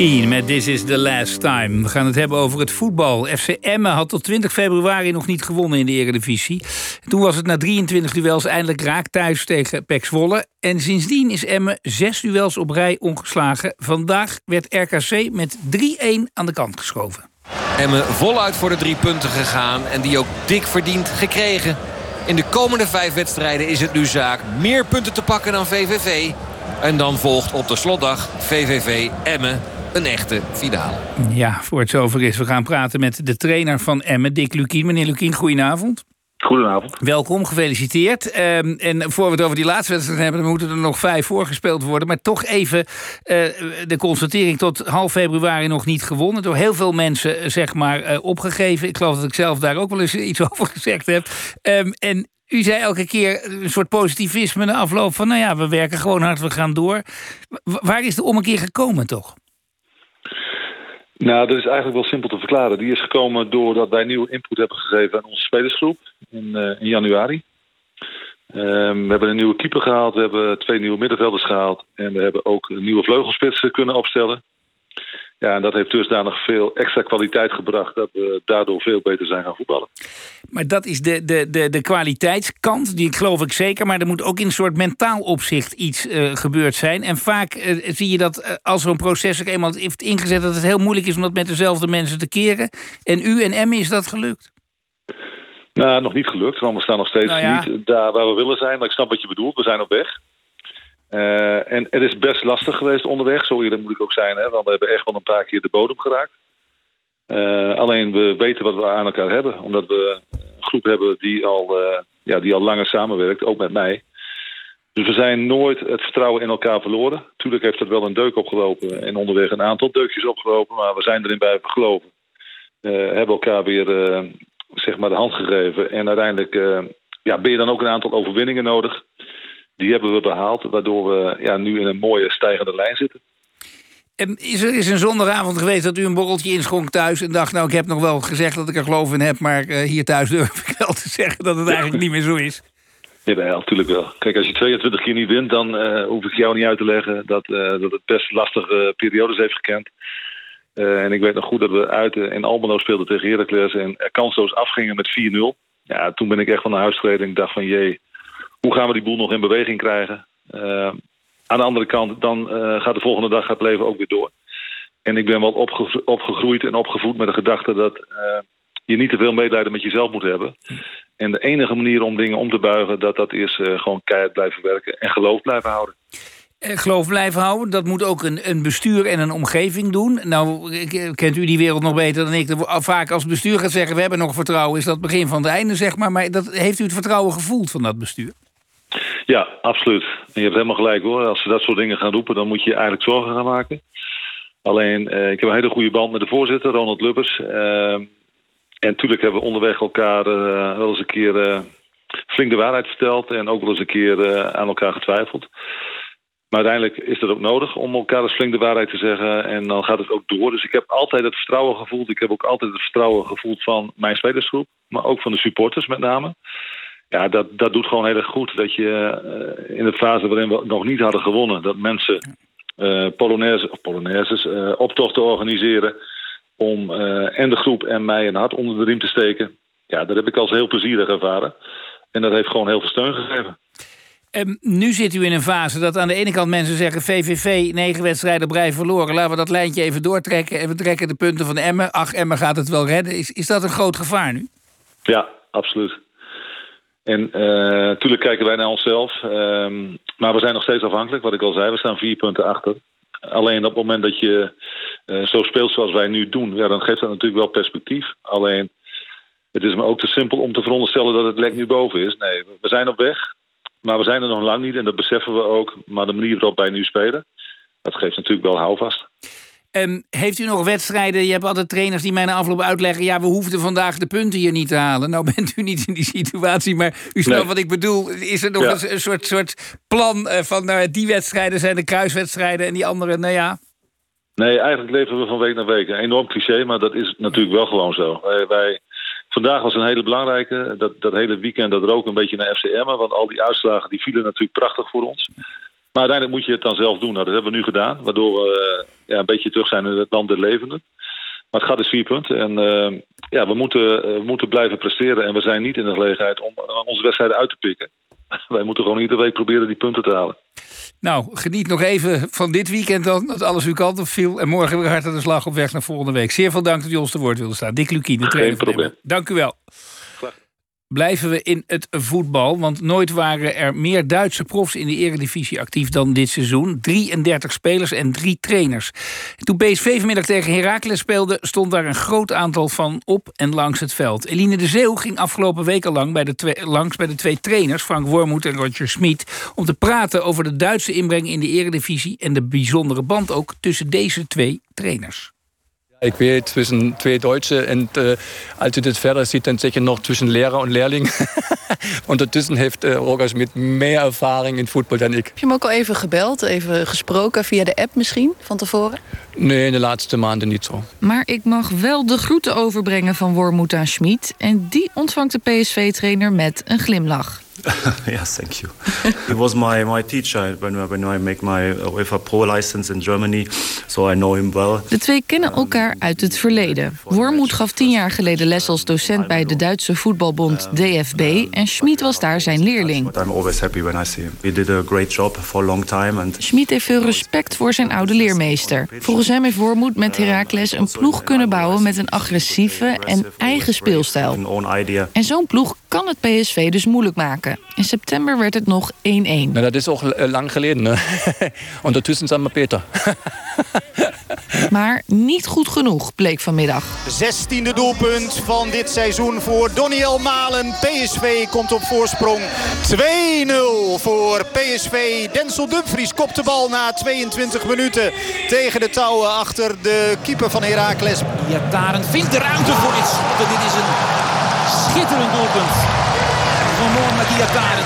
Met This is the Last Time. We gaan het hebben over het voetbal. FC Emmen had tot 20 februari nog niet gewonnen in de Eredivisie. Toen was het na 23 duels eindelijk raak thuis tegen PEC Zwolle. En sindsdien is Emmen zes duels op rij ongeslagen. Vandaag werd RKC met 3-1 aan de kant geschoven. Emmen voluit voor de drie punten gegaan. En die ook dik verdiend gekregen. In de komende vijf wedstrijden is het nu zaak meer punten te pakken dan VVV. En dan volgt op de slotdag VVV Emmen een echte finale. Ja, voor het zover is, we gaan praten met de trainer van Emmen, Dick Lukien. Meneer Lukien, goedenavond. Goedenavond. Welkom, gefeliciteerd. Ehm, en voor we het over die laatste wedstrijd hebben... dan moeten er nog vijf voorgespeeld worden. Maar toch even uh, de constatering tot half februari nog niet gewonnen. Door heel veel mensen uh, zeg maar uh, opgegeven. Ik geloof dat ik zelf daar ook wel eens iets over gezegd heb. Um, en u zei elke keer een soort positivisme de afloop van... nou ja, we werken gewoon hard, we gaan door. W waar is de ommekeer gekomen toch? Nou, dat is eigenlijk wel simpel te verklaren. Die is gekomen doordat wij nieuwe input hebben gegeven aan onze spelersgroep in, uh, in januari. Um, we hebben een nieuwe keeper gehaald, we hebben twee nieuwe middenvelders gehaald en we hebben ook nieuwe vleugelspitsen kunnen opstellen. Ja, en dat heeft dusdanig veel extra kwaliteit gebracht dat we daardoor veel beter zijn gaan voetballen. Maar dat is de, de, de, de kwaliteitskant, die geloof ik zeker. Maar er moet ook in een soort mentaal opzicht iets uh, gebeurd zijn. En vaak uh, zie je dat uh, als zo'n proces ook eenmaal heeft ingezet... dat het heel moeilijk is om dat met dezelfde mensen te keren. En u en Emmy is dat gelukt? Nou, nog niet gelukt, want we staan nog steeds nou ja. niet daar waar we willen zijn. Maar ik snap wat je bedoelt, we zijn op weg. Uh, en het is best lastig geweest onderweg, zo eerlijk moet ik ook zijn. Hè, want we hebben echt wel een paar keer de bodem geraakt. Uh, alleen we weten wat we aan elkaar hebben. Omdat we een groep hebben die al, uh, ja, die al langer samenwerkt, ook met mij. Dus we zijn nooit het vertrouwen in elkaar verloren. Tuurlijk heeft het wel een deuk opgelopen en onderweg een aantal deukjes opgelopen. Maar we zijn erin blijven geloven. hebben elkaar weer zeg maar de hand gegeven. En uiteindelijk ja, ben je dan ook een aantal overwinningen nodig. Die hebben we behaald, waardoor we ja, nu in een mooie stijgende lijn zitten. En is er is een zondagavond geweest dat u een borreltje inschonk thuis... en dacht, nou, ik heb nog wel gezegd dat ik er geloof in heb... maar uh, hier thuis durf ik wel te zeggen dat het eigenlijk niet meer zo is? Ja, natuurlijk wel. Kijk, als je 22 keer niet wint... dan uh, hoef ik jou niet uit te leggen dat, uh, dat het best lastige periodes heeft gekend. en ik weet nog goed dat we uit in Almelo speelden tegen Heracles... en er kansloos afgingen met 4-0. Ja, toen ben ik echt van naar huis gereden en ik dacht van... jee, hoe gaan we die boel nog in beweging krijgen? Uh, aan de andere kant, dan uh, gaat de volgende dag het leven ook weer door. En ik ben wel opge opgegroeid en opgevoed met de gedachte dat uh, je niet te veel medelijden met jezelf moet hebben. En de enige manier om dingen om te buigen, dat dat is gewoon keihard blijven werken en geloof blijven houden. Geloof blijven houden, dat moet ook een, een bestuur en een omgeving doen. Nou, kent u die wereld nog beter dan ik. Vaak als bestuur gaat zeggen, we hebben nog vertrouwen... is dat begin van het einde, zeg maar. Maar dat, heeft u het vertrouwen gevoeld van dat bestuur? Ja, absoluut. En je hebt helemaal gelijk hoor. Als ze dat soort dingen gaan roepen, dan moet je eigenlijk zorgen gaan maken. Alleen, eh, ik heb een hele goede band met de voorzitter, Ronald Lubbers. Uh, en natuurlijk hebben we onderweg elkaar uh, wel eens een keer uh, flink de waarheid verteld. En ook wel eens een keer aan elkaar getwijfeld. Maar uiteindelijk is dat ook nodig om elkaar eens flink de waarheid te zeggen. En dan gaat het ook door. Dus ik heb altijd het vertrouwen gevoeld. Ik heb ook altijd het vertrouwen gevoeld van mijn spelersgroep. Maar ook van de supporters met name ja, dat, dat doet gewoon heel erg goed. Dat je uh, in de fase waarin we nog niet hadden gewonnen, dat mensen uh, Polonaise, of Polonaises uh, optochten organiseren om en de groep en mij een hart onder de riem te steken. Ja, dat heb ik als heel plezierig ervaren. En dat heeft gewoon heel veel steun gegeven. Um, nu zit u in een fase dat aan de ene kant mensen zeggen... VVV, negen wedstrijden rij verloren. Laten we dat lijntje even doortrekken en we trekken de punten van Emmen. Ach, Emmen gaat het wel redden. Is, is dat een groot gevaar nu? Ja, absoluut. En natuurlijk uh, kijken wij naar onszelf. Um, maar we zijn nog steeds afhankelijk, wat ik al zei. We staan vier punten achter. Alleen op het moment dat je uh, zo speelt zoals wij nu doen... Ja, dan geeft dat natuurlijk wel perspectief. Alleen, het is me ook te simpel om te veronderstellen dat het lek nu boven is. Nee, we zijn op weg. Maar we zijn er nog lang niet en dat beseffen we ook. Maar de manier waarop wij nu spelen... dat geeft natuurlijk wel houvast. Um, heeft u nog wedstrijden? Je hebt altijd trainers die mij na afloop uitleggen... ja, we hoefden vandaag de punten hier niet te halen. Nou bent u niet in die situatie, maar u snapt nee. wat ik bedoel. Is er nog ja. een, een, soort, soort plan uh, van... Nou, die wedstrijden zijn de kruiswedstrijden en die andere, nou ja... Nee, eigenlijk leven we van week naar week. Een enorm cliché, maar dat is natuurlijk wel gewoon zo. Wij, wij, vandaag was een hele belangrijke. Dat, dat hele weekend dat rook een beetje naar FCM. Want al die uitslagen die vielen natuurlijk prachtig voor ons. Maar uiteindelijk moet je het dan zelf doen. Nou, dat hebben we nu gedaan. Waardoor we uh, ja, een beetje terug zijn in het land der levenden. Maar het gaat dus vier punten. En uh, ja, we moeten, we moeten blijven presteren. En we zijn niet in de gelegenheid om onze wedstrijden uit te pikken. Wij moeten gewoon iedere week proberen die punten te halen. Nou, geniet nog even van dit weekend dan, dat alles uw kant op viel. En morgen weer hard aan de slag op weg naar volgende week. Zeer veel dank dat u ons te woord wilde staan. Dick Lukien, de trainer. van probleem. Dank u wel. Blijven we in het voetbal, want nooit waren er meer Duitse profs in de eredivisie actief dan dit seizoen. 33 spelers en drie trainers. Toen PSV vanmiddag tegen Heracles speelde, stond daar een groot aantal van op en langs het veld. Eline de Zeeuw ging afgelopen lang bij de langs bij de twee trainers, Frank Wormoed en Roger Smit, om te praten over de Duitse inbreng in de eredivisie en de bijzondere band ook tussen deze twee trainers. Ik weet tussen twee Deutsche en uh, als je dit verder ziet, dan zeg je nog tussen leraar en leerling. Ondertussen heeft uh, Roger Smit meer ervaring in voetbal dan ik. Heb je hem ook al even gebeld, even gesproken via de app misschien van tevoren? Nee, in de laatste maanden niet zo. Maar ik mag wel de groeten overbrengen van Wormoed aan Schmid. En die ontvangt de PSV-trainer met een glimlach. yes, thank you. he was my, my teacher when, when I make my UEFA Pro license in Germany, so I know him well. De twee kennen elkaar uit het verleden. Wormoed gaf tien jaar geleden les als docent bij de Duitse voetbalbond DFB en Schmid was daar zijn leerling. I'm always happy when I see him. He did a great job for a long time. And... Schmid heeft veel respect voor zijn oude leermeester. Volgens hem heeft Wormoed met Heracles een ploeg kunnen bouwen met een agressieve en eigen speelstijl. En zo'n ploeg kan het PSV dus moeilijk maken. In september werd het nog 1-1. Nou, dat is ook lang geleden. Ne? Ondertussen zijn we Peter. maar niet goed genoeg, bleek vanmiddag. 16e doelpunt van dit seizoen voor Doniel Malen. PSV komt op voorsprong. 2-0 voor PSV. Denzel Dumfries kopt de bal na 22 minuten tegen de touwen achter de keeper van Heracles. Iataren vindt de ruimte voor dit schot. Dit is een schitterend doelpunt van Mohamed Iataren.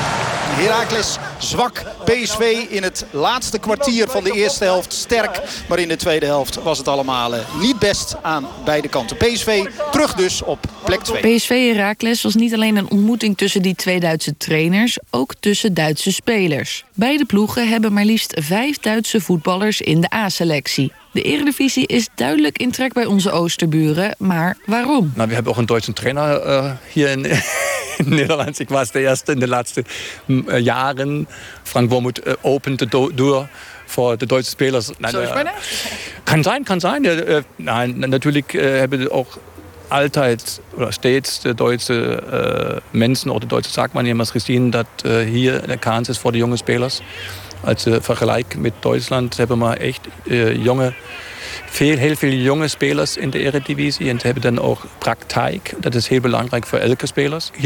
Heracles zwak. PSV in het laatste kwartier van de eerste helft sterk. Maar in de tweede helft was het allemaal niet best aan beide kanten. PSV terug dus op plek 2. PSV Heracles was niet alleen een ontmoeting tussen die twee Duitse trainers... ook tussen Duitse spelers. Beide ploegen hebben maar liefst vijf Duitse voetballers in de A-selectie. De Eredivisie is duidelijk in trek bij onze Oosterburen. Maar waarom? Nou, we hebben ook een Duitse trainer uh, hier in, in Nederland. Ik was de eerste in de laatste uh, jaren. Frank Wormoed uh, opende de deur voor de Duitse spelers. Zo is bijna? Kan zijn, kan zijn. nein, natuurlijk hebben ook altijd oder steeds de Duitse uh, mensen of de Duitse zaakwaarnemers gezien dat uh, hier de kans is voor de jonge spelers. Als uh, vergelijk met Duitsland hebben we echt jonge, veel, heel veel jonge spelers in de Eredivisie en hebben dan ook praktijk. Dat is heel belangrijk voor elke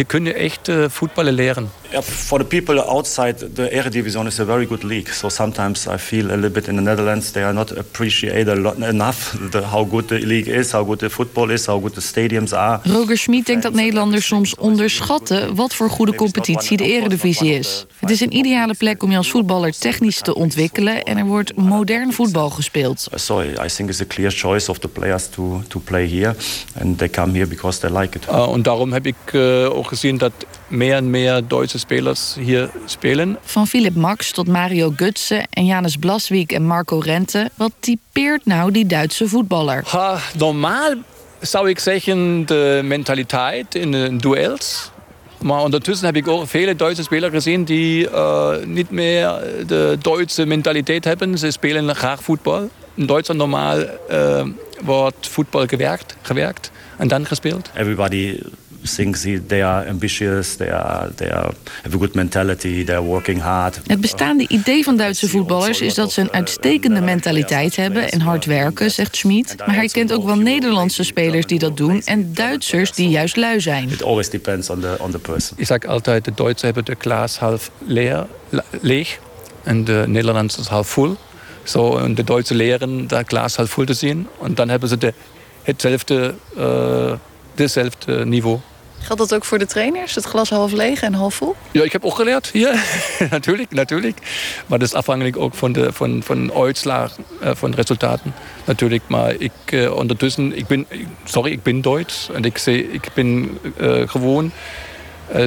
kun je echt voetballen leren. Yeah, for the people outside the Eredivisie is a very good league. So sometimes I feel a little bit in the Netherlands they are not appreciated enough the, how good the league is, how good the football is, how good the stadiums are. Roger Schmid denkt dat Nederlanders soms onderschatten wat voor goede competitie de Eredivisie is. Het is een ideale plek om je als voetballer technisch te ontwikkelen en er wordt modern voetbal gespeeld. So I think it's a clear choice of the players to to play here and they come here because they like it. Uh, en daarom heb ik uh, ook gezien dat meer en meer Duitse spelers hier spelen. Van Philip Max tot Mario Gutsen en Janus Blaswiek en Marco Rente. Wat typeert nou die Duitse voetballer? Ha, normaal zou ik zeggen de mentaliteit in de duels. Maar ondertussen heb ik ook vele Duitse spelers gezien die uh, niet meer de Duitse mentaliteit hebben. Ze spelen graag voetbal. In Duitsland normaal uh, wordt voetbal gewerkt, gewerkt en dan gespeeld. Everybody thinks they are ambitious, they, are, they are, have a good mentality, they are working hard. Het bestaande idee van Duitse voetballers is dat ze een uitstekende mentaliteit hebben en hard werken, zegt Schmid. Maar hij kent ook wel Nederlandse spelers die dat doen en Duitsers die juist lui zijn. It always depends on the, on the person. Ik zeg altijd, de Duitsers hebben de glas half leer, leeg en de Nederlanders half vol. Zo, en de Duitsers leren dat glas half vol te zien en dan hebben ze de, hetzelfde, uh, hetzelfde niveau. Geldt dat ook voor de trainers? Het glas half leeg en half vol? Ja, ik heb ook geleerd. Ja, natuurlijk, natuurlijk. Maar dat is afhankelijk ook van de van, van uitslag, uh, van resultaten. Natuurlijk, maar ik uh, ondertussen, ik ben, sorry, ik ben Duits. En ik, zie, ik ben uh, gewoon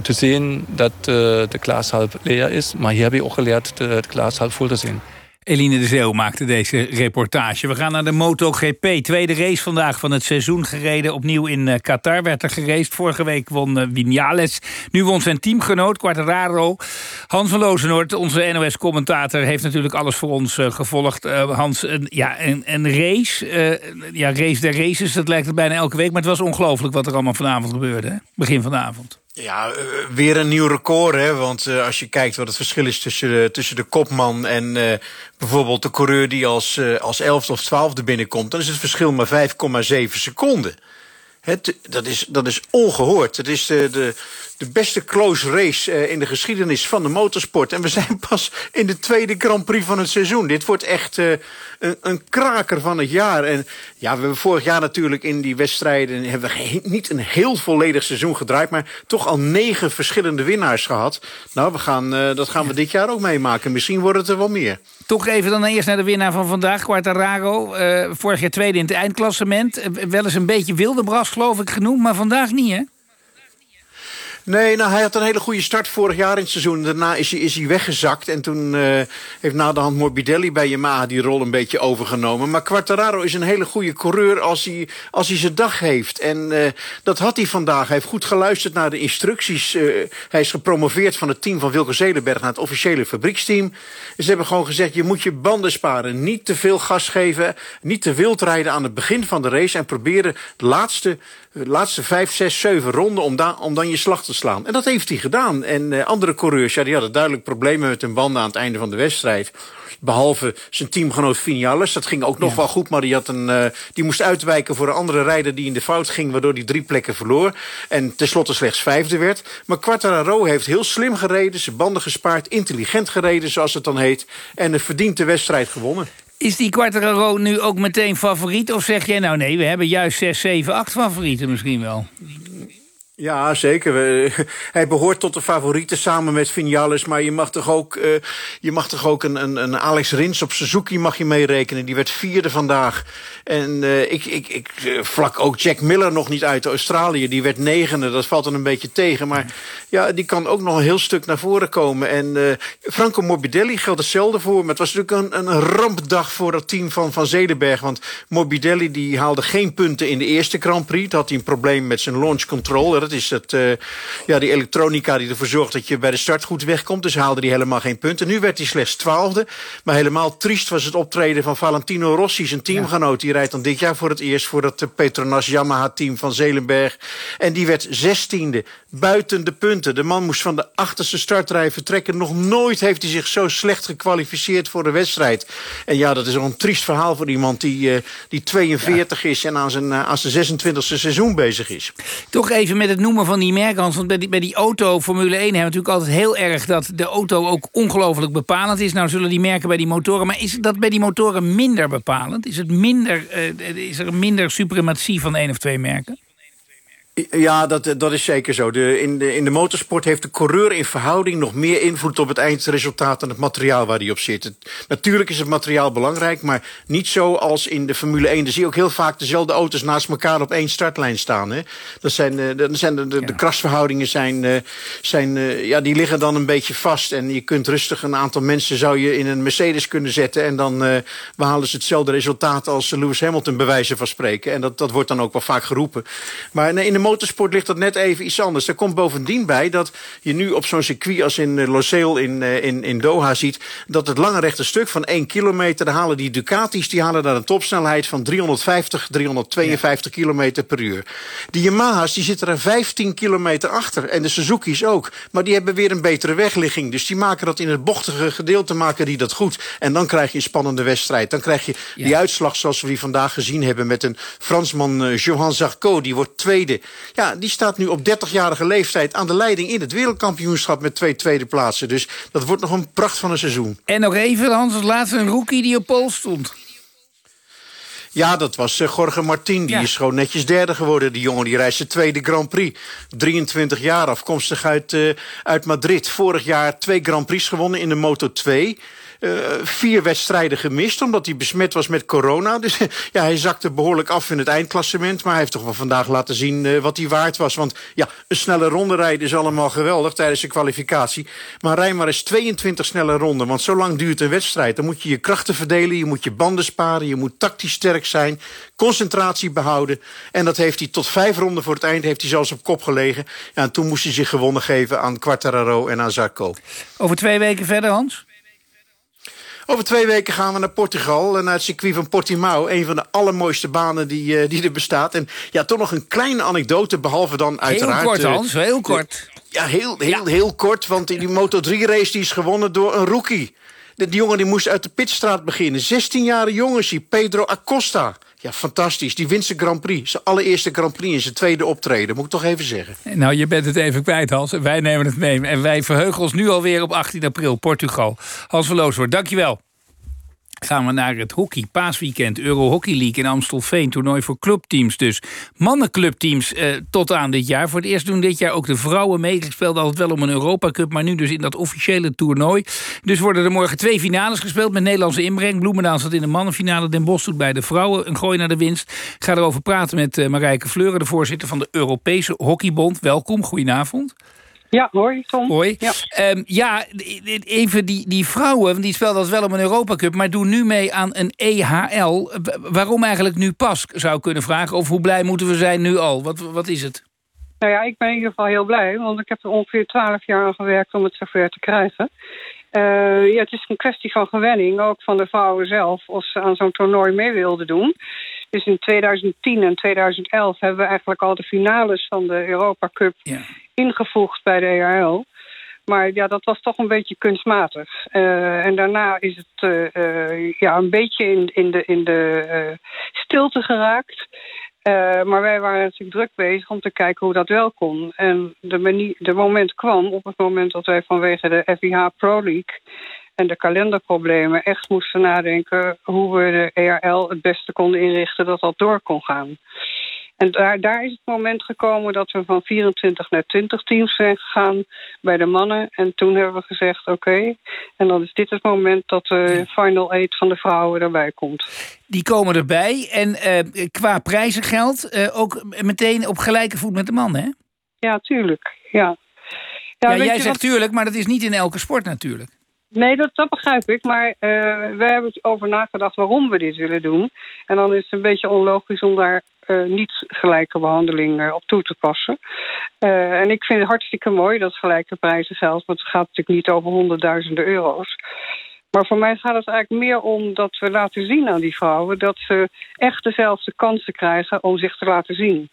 te zien dat de glas half leer is. Maar hier heb ik ook geleerd het glas half vol te zien. Eline de Zeeuw maakte deze reportage. We gaan naar de MotoGP. Tweede race vandaag van het seizoen gereden. Opnieuw in eh, Qatar werd er geraced. Vorige week won uh, Vinales. Nu won zijn teamgenoot Quartararo. Hans van Lozenoord, onze NOS-commentator... heeft natuurlijk alles voor ons uh, gevolgd. Hans, een, ja, een, een race. ja, race der races, dat lijkt het bijna elke week. Maar het was ongelooflijk wat er allemaal vanavond gebeurde. Begin van de avond. Ja, uh, weer een nieuw record. Hè? Want uh, als je kijkt wat het verschil is tussen de, tussen de kopman en uh, bijvoorbeeld de coureur die als, als elfde of twaalfde binnenkomt, dan is het verschil maar 5,7 seconden. Het, dat, is, dat is ongehoord. Het is de, de, de beste close race uh, in de geschiedenis van de motorsport. En we zijn pas in de tweede Grand Prix van het seizoen. Dit wordt echt uh, een, een kraker van het jaar. En ja, we hebben vorig jaar natuurlijk in die wedstrijden... hebben we niet een heel volledig seizoen gedraaid... maar toch al negen verschillende winnaars gehad. Nou, we gaan, uh, dat gaan we dit jaar ook meemaken. Misschien wordt het er wel meer. Toch even dan eerst naar de winnaar van vandaag, Quartararo. Vorig jaar tweede in het eindklassement. Wel eens een beetje wilde bras, geloof ik, genoemd. Maar vandaag niet, hè? Nee, nou, hij had een hele goede start vorig jaar in het seizoen. Daarna is hij, is hij weggezakt. En toen uh, heeft na de hand Morbidelli bij Yamaha die rol een beetje overgenomen. Maar Quartararo is een hele goede coureur als hij, als hij zijn dag heeft. En uh, dat had hij vandaag. Hij heeft goed geluisterd naar de instructies. Uh, hij is gepromoveerd van het team van Wilco Zelenberg naar het officiële fabrieksteam. Ze hebben gewoon gezegd, je moet je banden sparen. Niet te veel gas geven. Niet te wild rijden aan het begin van de race. En proberen de laatste de laatste vijf, zes, zeven ronden om, da om dan je slag te slaan. En dat heeft hij gedaan. En uh, andere coureurs ja, die hadden duidelijk problemen met hun banden aan het einde van de wedstrijd. Behalve zijn teamgenoot Vinales. Dat ging ook nog ja. wel goed, maar die, had een, uh, die moest uitwijken voor een andere rijder die in de fout ging... waardoor hij drie plekken verloor. En tenslotte slechts vijfde werd. Maar Quartararo heeft heel slim gereden, zijn banden gespaard... intelligent gereden, zoals het dan heet. En een verdiende wedstrijd gewonnen. Is die Quartararo nu ook meteen favoriet? Of zeg jij nou nee, we hebben juist 6, 7, 8 favorieten misschien wel? Ja, zeker. Hij behoort tot de favorieten samen met Vinales. Maar je mag toch ook, uh, je mag toch ook een, een, een Alex Rins op Suzuki mag je meerekenen. Die werd vierde vandaag. En uh, ik, ik, ik vlak ook Jack Miller nog niet uit Australië. Die werd negende. Dat valt dan een beetje tegen. Maar ja, die kan ook nog een heel stuk naar voren komen. En Franco Morbidelli geldt hetzelfde voor. Maar het was natuurlijk een, een rampdag voor het team van Van Zedenberg. Want Morbidelli die haalde geen punten in de eerste Grand Prix. Dat had hij een probleem met zijn launch control. Dat is het, uh, ja, die elektronica die ervoor zorgt dat je bij de start goed wegkomt. Dus haalde hij helemaal geen punten. Nu werd hij slechts twaalfde. Maar helemaal triest was het optreden van Valentino Rossi, zijn teamgenoot. Die rijdt dan dit jaar voor het eerst voor het Petronas Yamaha-team van Zelenberg. En die werd zestiende, buiten de punten. De man moest van de achterste startrij vertrekken. Nog nooit heeft hij zich zo slecht gekwalificeerd voor de wedstrijd. En ja, dat is een triest verhaal voor iemand die, uh, die 42 ja. is... en aan zijn, uh, aan zijn 26e seizoen bezig is. Toch even met het noemen van die merken, want bij die, bij die auto Formule 1 hebben we natuurlijk altijd heel erg... dat de auto ook ongelooflijk bepalend is. Nou zullen die merken bij die motoren... maar is dat bij die motoren minder bepalend? Is, het minder, uh, is er minder suprematie van één of twee merken? Ja, dat, dat is zeker zo. De, in, de, in de motorsport heeft de coureur in verhouding nog meer invloed op het eindresultaat dan het materiaal waar hij op zit. Het, natuurlijk is het materiaal belangrijk, maar niet zo als in de Formule 1. Dan zie je ook heel vaak dezelfde auto's naast elkaar op één startlijn staan. Hè. Dat zijn, uh, dat zijn de, de, ja. de krasverhoudingen zijn, uh, zijn, uh, ja, die liggen dan een beetje vast. En je kunt rustig een aantal mensen zou je in een Mercedes kunnen zetten. En dan uh, behalen ze hetzelfde resultaat als Lewis Hamilton bij wijze van spreken. En dat, dat wordt dan ook wel vaak geroepen. Maar in de motorsport ligt dat net even iets anders. Er komt bovendien bij dat je nu op zo'n circuit als in Losail in, in, in Doha ziet... dat het lange rechte stuk van 1 kilometer... daar halen die Ducatis die halen daar een topsnelheid van 350, 352 ja. kilometer per uur. Die Yamaha's die zitten er 15 kilometer achter. En de Suzuki's ook. Maar die hebben weer een betere wegligging. Dus die maken dat in het bochtige gedeelte maken die dat goed. En dan krijg je een spannende wedstrijd. Dan krijg je ja. die uitslag zoals we die vandaag gezien hebben... met een Fransman uh, Johan Zarco, die wordt tweede... Ja, die staat nu op 30-jarige leeftijd aan de leiding in het wereldkampioenschap met twee tweede plaatsen. Dus dat wordt nog een pracht van een seizoen. En nog even, Hans, als laatste een rookie die op Pool stond. Ja, dat was uh, Jorge Martin. Die ja. is gewoon netjes derde geworden. Die jongen die reist de tweede Grand Prix. 23 jaar, afkomstig uit, uh, uit Madrid. Vorig jaar twee Grand Prix gewonnen in de Moto 2. Eh, vier wedstrijden gemist... omdat hij besmet was met corona. Dus ja, hij zakte behoorlijk af in het eindklassement. Maar hij heeft toch wel vandaag laten zien eh, wat hij waard was. Want ja, een snelle ronde rijden is allemaal geweldig tijdens de kwalificatie. Maar rij maar eens 22 snelle ronden. Want zo lang duurt een wedstrijd. Dan moet je je krachten verdelen, je moet je banden sparen... je moet tactisch sterk zijn, concentratie behouden. En dat heeft hij tot vijf ronden voor het eind heeft hij zelfs op kop gelegen. Ja, en toen moest hij zich gewonnen geven aan Quartararo en aan Zarco. Over twee weken verder, Hans? Over twee weken gaan we naar Portugal, naar het circuit van Portimao. Een van de allermooiste banen die, eh, die er bestaat. En ja, toch nog een kleine anekdote, behalve dan uiteraard... Heel kort, eh, Hans, heel kort. Ja, heel, heel, heel kort, want die Moto3-race die is gewonnen door een rookie. De, die jongen die moest uit de pitstraat beginnen. 16-jarige jongens, Pedro Acosta. Ja, fantastisch. Die wint zijn Grand Prix. Zijn allereerste Grand Prix in zijn tweede optreden. Moet ik toch even zeggen. Nou, je bent het even kwijt, Hans. Wij nemen het mee. En wij verheugen ons nu alweer op 18 april, Portugal. Hans van Looswoord, dankjewel gaan we naar het hockey. Paasweekend, Euro Hockey League in Amstelveen. Toernooi voor clubteams dus. Mannenclubteams eh, tot aan dit jaar. Voor het eerst doen dit jaar ook de vrouwen mee. Ik speelde altijd wel om een Europa Cup, maar nu dus in dat officiële toernooi. Dus worden er morgen twee finales gespeeld met Nederlandse inbreng. Bloemendaal zat in de mannenfinale. Den Bosch doet bij de vrouwen een gooi naar de winst. Ga erover praten met uh, Marijke Fleuren, de voorzitter van de Europese Hockeybond. Welkom, goedenavond. Ja, hoi Tom. Hoi. Ja, um, ja even die, die vrouwen, die spelen dat wel om een Europa Cup... maar doen nu mee aan een EHL. Waarom eigenlijk nu pas, zou ik kunnen vragen? Of hoe blij moeten we zijn nu al? Wat, wat is het? Nou ja, ik ben in ieder geval heel blij... want ik heb er ongeveer twaalf jaar aan gewerkt om het zover te krijgen. Uh, ja, het is een kwestie van gewenning, ook van de vrouwen zelf... of ze aan zo'n toernooi mee wilden doen... Dus in 2010 en 2011 hebben we eigenlijk al de finales van de Europa Cup ja. ingevoegd bij de ERL. Maar ja, dat was toch een beetje kunstmatig. Uh, en daarna is het uh, uh, ja, een beetje in, in de, in de stilte geraakt. maar wij waren natuurlijk druk bezig om te kijken hoe dat wel kon. En de, manier, de moment kwam op het moment dat wij vanwege de FIH Pro League en de kalenderproblemen echt moesten nadenken hoe we de ERL het beste konden inrichten dat dat door kon gaan. En daar, daar is het moment gekomen dat we van 24 naar 20 teams zijn gegaan bij de mannen. En toen hebben we gezegd, oké, en dan is dit het moment dat de Final Eight van de vrouwen erbij komt. Die komen erbij en uh, qua prijzengeld uh, ook meteen op gelijke voet met de mannen, hè? Ja, tuurlijk, ja. Ja, ja jij zegt wat... tuurlijk, maar dat is niet in elke sport natuurlijk. Nee, dat, begrijp ik. Maar uh, we hebben over nagedacht waarom we dit willen doen. En dan is het een beetje onlogisch om daar uh, niet gelijke behandeling uh, op toe te passen. en ik vind het hartstikke mooi dat gelijke prijzen geldt. Want het gaat natuurlijk niet over honderdduizenden euro's. Maar voor mij gaat het eigenlijk meer om dat we laten zien aan die vrouwen... dat ze echt dezelfde kansen krijgen om zich te laten zien.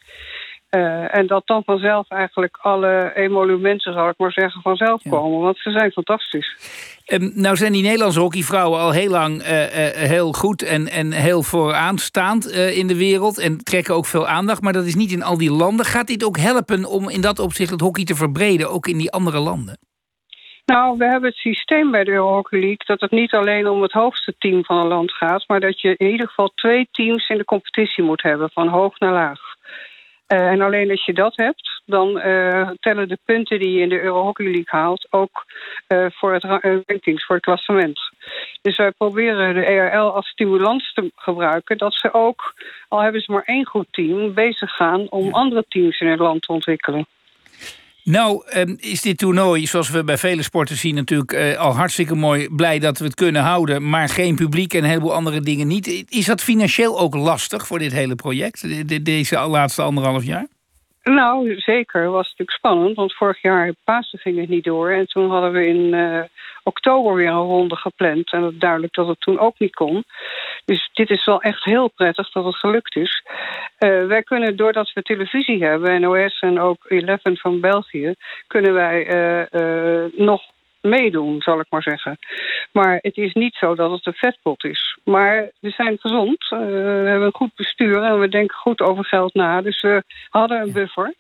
Uh, en dat dan vanzelf eigenlijk alle emolumenten, zal ik maar zeggen, vanzelf ja. komen. Want ze zijn fantastisch. Um, nou zijn die Nederlandse hockeyvrouwen al heel lang uh, uh, heel goed en, en heel vooraanstaand in de wereld. En trekken ook veel aandacht. Maar dat is niet in al die landen. Gaat dit ook helpen om in dat opzicht het hockey te verbreden, ook in die andere landen? Nou, we hebben het systeem bij de Hockey League... dat het niet alleen om het hoogste team van een land gaat... maar dat je in ieder geval twee teams in de competitie moet hebben, van hoog naar laag. Uh, en alleen als je dat hebt, dan uh, tellen de punten die je in de Euro Hockey League haalt ook uh, voor het rankings, voor het klassement. Dus wij proberen de ERL als stimulans te gebruiken dat ze ook, al hebben ze maar één goed team, bezig gaan om andere teams in het land te ontwikkelen. Nou, um, is dit toernooi, zoals we bij vele sporten zien, natuurlijk uh, al hartstikke mooi. Blij dat we het kunnen houden, maar geen publiek en een heleboel andere dingen niet. Is dat financieel ook lastig voor dit hele project, de, de, deze laatste anderhalf jaar? Nou, zeker. Het was natuurlijk spannend, want vorig jaar Pasen ging het niet door. En toen hadden we in uh, oktober weer een ronde gepland. En het duidelijk dat het toen ook niet kon. Dus dit is wel echt heel prettig dat het gelukt is. Uh, wij kunnen, doordat we televisie hebben, NOS en ook Eleven van België... kunnen wij uh, nog meedoen, zal ik maar zeggen. Maar het is niet zo dat het een vetpot is. Maar we zijn gezond, uh, we hebben een goed bestuur en we denken goed over geld na. Dus we hadden een buffer.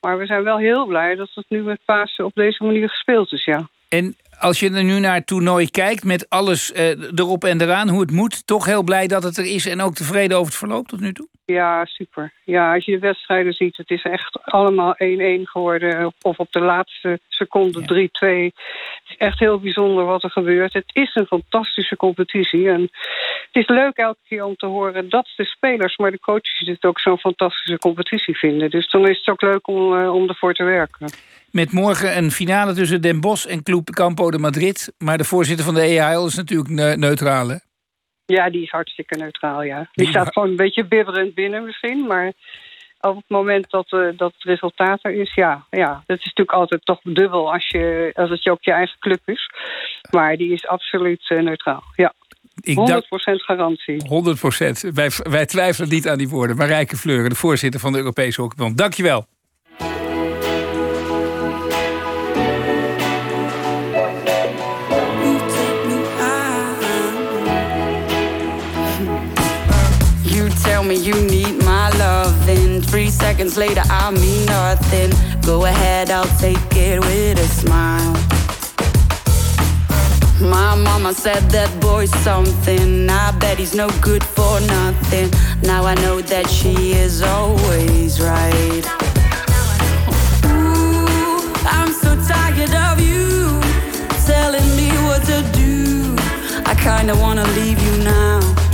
Maar we zijn wel heel blij dat het nu met Pasen op deze manier gespeeld is, ja. En als je er nu naar het toernooi kijkt met alles uh, erop en eraan, hoe het moet... toch heel blij dat het er is en ook tevreden over het verloop tot nu toe? Ja, super. Ja, als je de wedstrijden ziet, het is echt allemaal 1-1 geworden. Of op de laatste seconde 3-2. Het is echt heel bijzonder wat er gebeurt. Het is een fantastische competitie. En het is leuk elke keer om te horen dat de spelers, maar de coaches het ook zo'n fantastische competitie vinden. Dus dan is het ook leuk om, eh, om ervoor te werken. Met morgen een finale tussen Den Bosch en Club Campo de Madrid. Maar de voorzitter van de EHL is natuurlijk ne- neutraal, hè? Ja, die is hartstikke neutraal, ja. Die staat gewoon een beetje bibberend binnen misschien, maar op het moment dat, eh, dat het resultaat er is, ja, ja. Dat is natuurlijk altijd toch dubbel als, je, als het je ook je eigen club is. Maar die is absoluut eh, neutraal, ja. Ik 100% garantie. 100 procent. Wij, wij twijfelen niet aan die woorden. Marijke Fleuren, de voorzitter van de Europese Hockeybond. Dank three seconds later I mean nothing. Go ahead, I'll take it with a smile. My mama said that boy's something. I bet he's no good for nothing. Now I know that she is always right. Ooh, I'm so tired of you telling me what to do. I kinda wanna leave you now.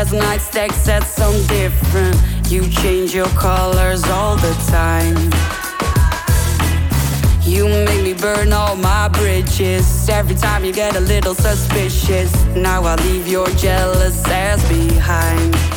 Last night's text said something different. You change your colors all the time. You make me burn all my bridges. Every time you get a little suspicious. Now I leave your jealous ass behind.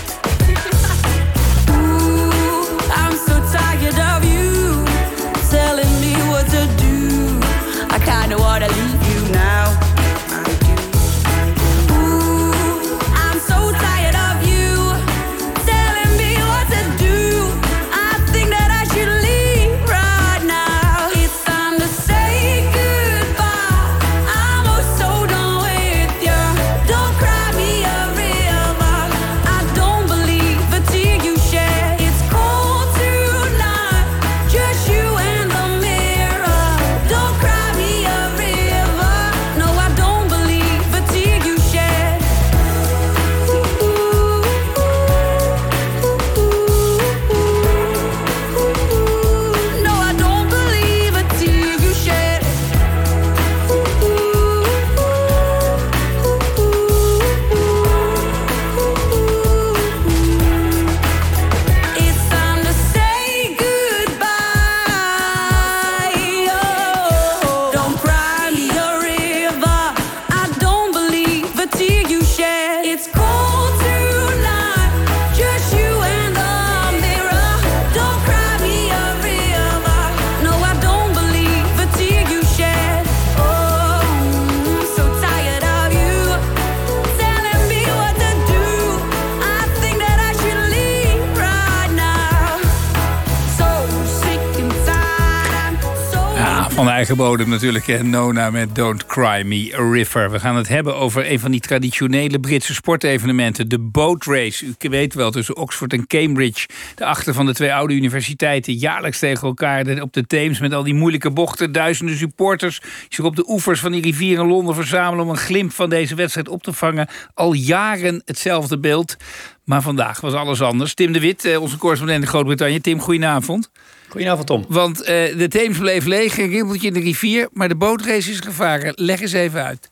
Bodem natuurlijk. hè. Nona met Don't Cry Me River. We gaan het hebben over een van die traditionele Britse sportevenementen. De boat race. U weet wel, tussen Oxford en Cambridge. De achter van de twee oude universiteiten. Jaarlijks tegen elkaar op de Theems met al die moeilijke bochten. Duizenden supporters zich op de oevers van die rivier in Londen verzamelen... om een glimp van deze wedstrijd op te vangen. Al jaren hetzelfde beeld. Maar vandaag was alles anders. Tim de Wit, eh, onze correspondent in Groot-Brittannië. Tim, goedenavond. Goedenavond, Tom. Want eh, de Theems bleef leeg, een ribbeltje in de rivier... maar de bootrace is gevaren. Leg eens even uit.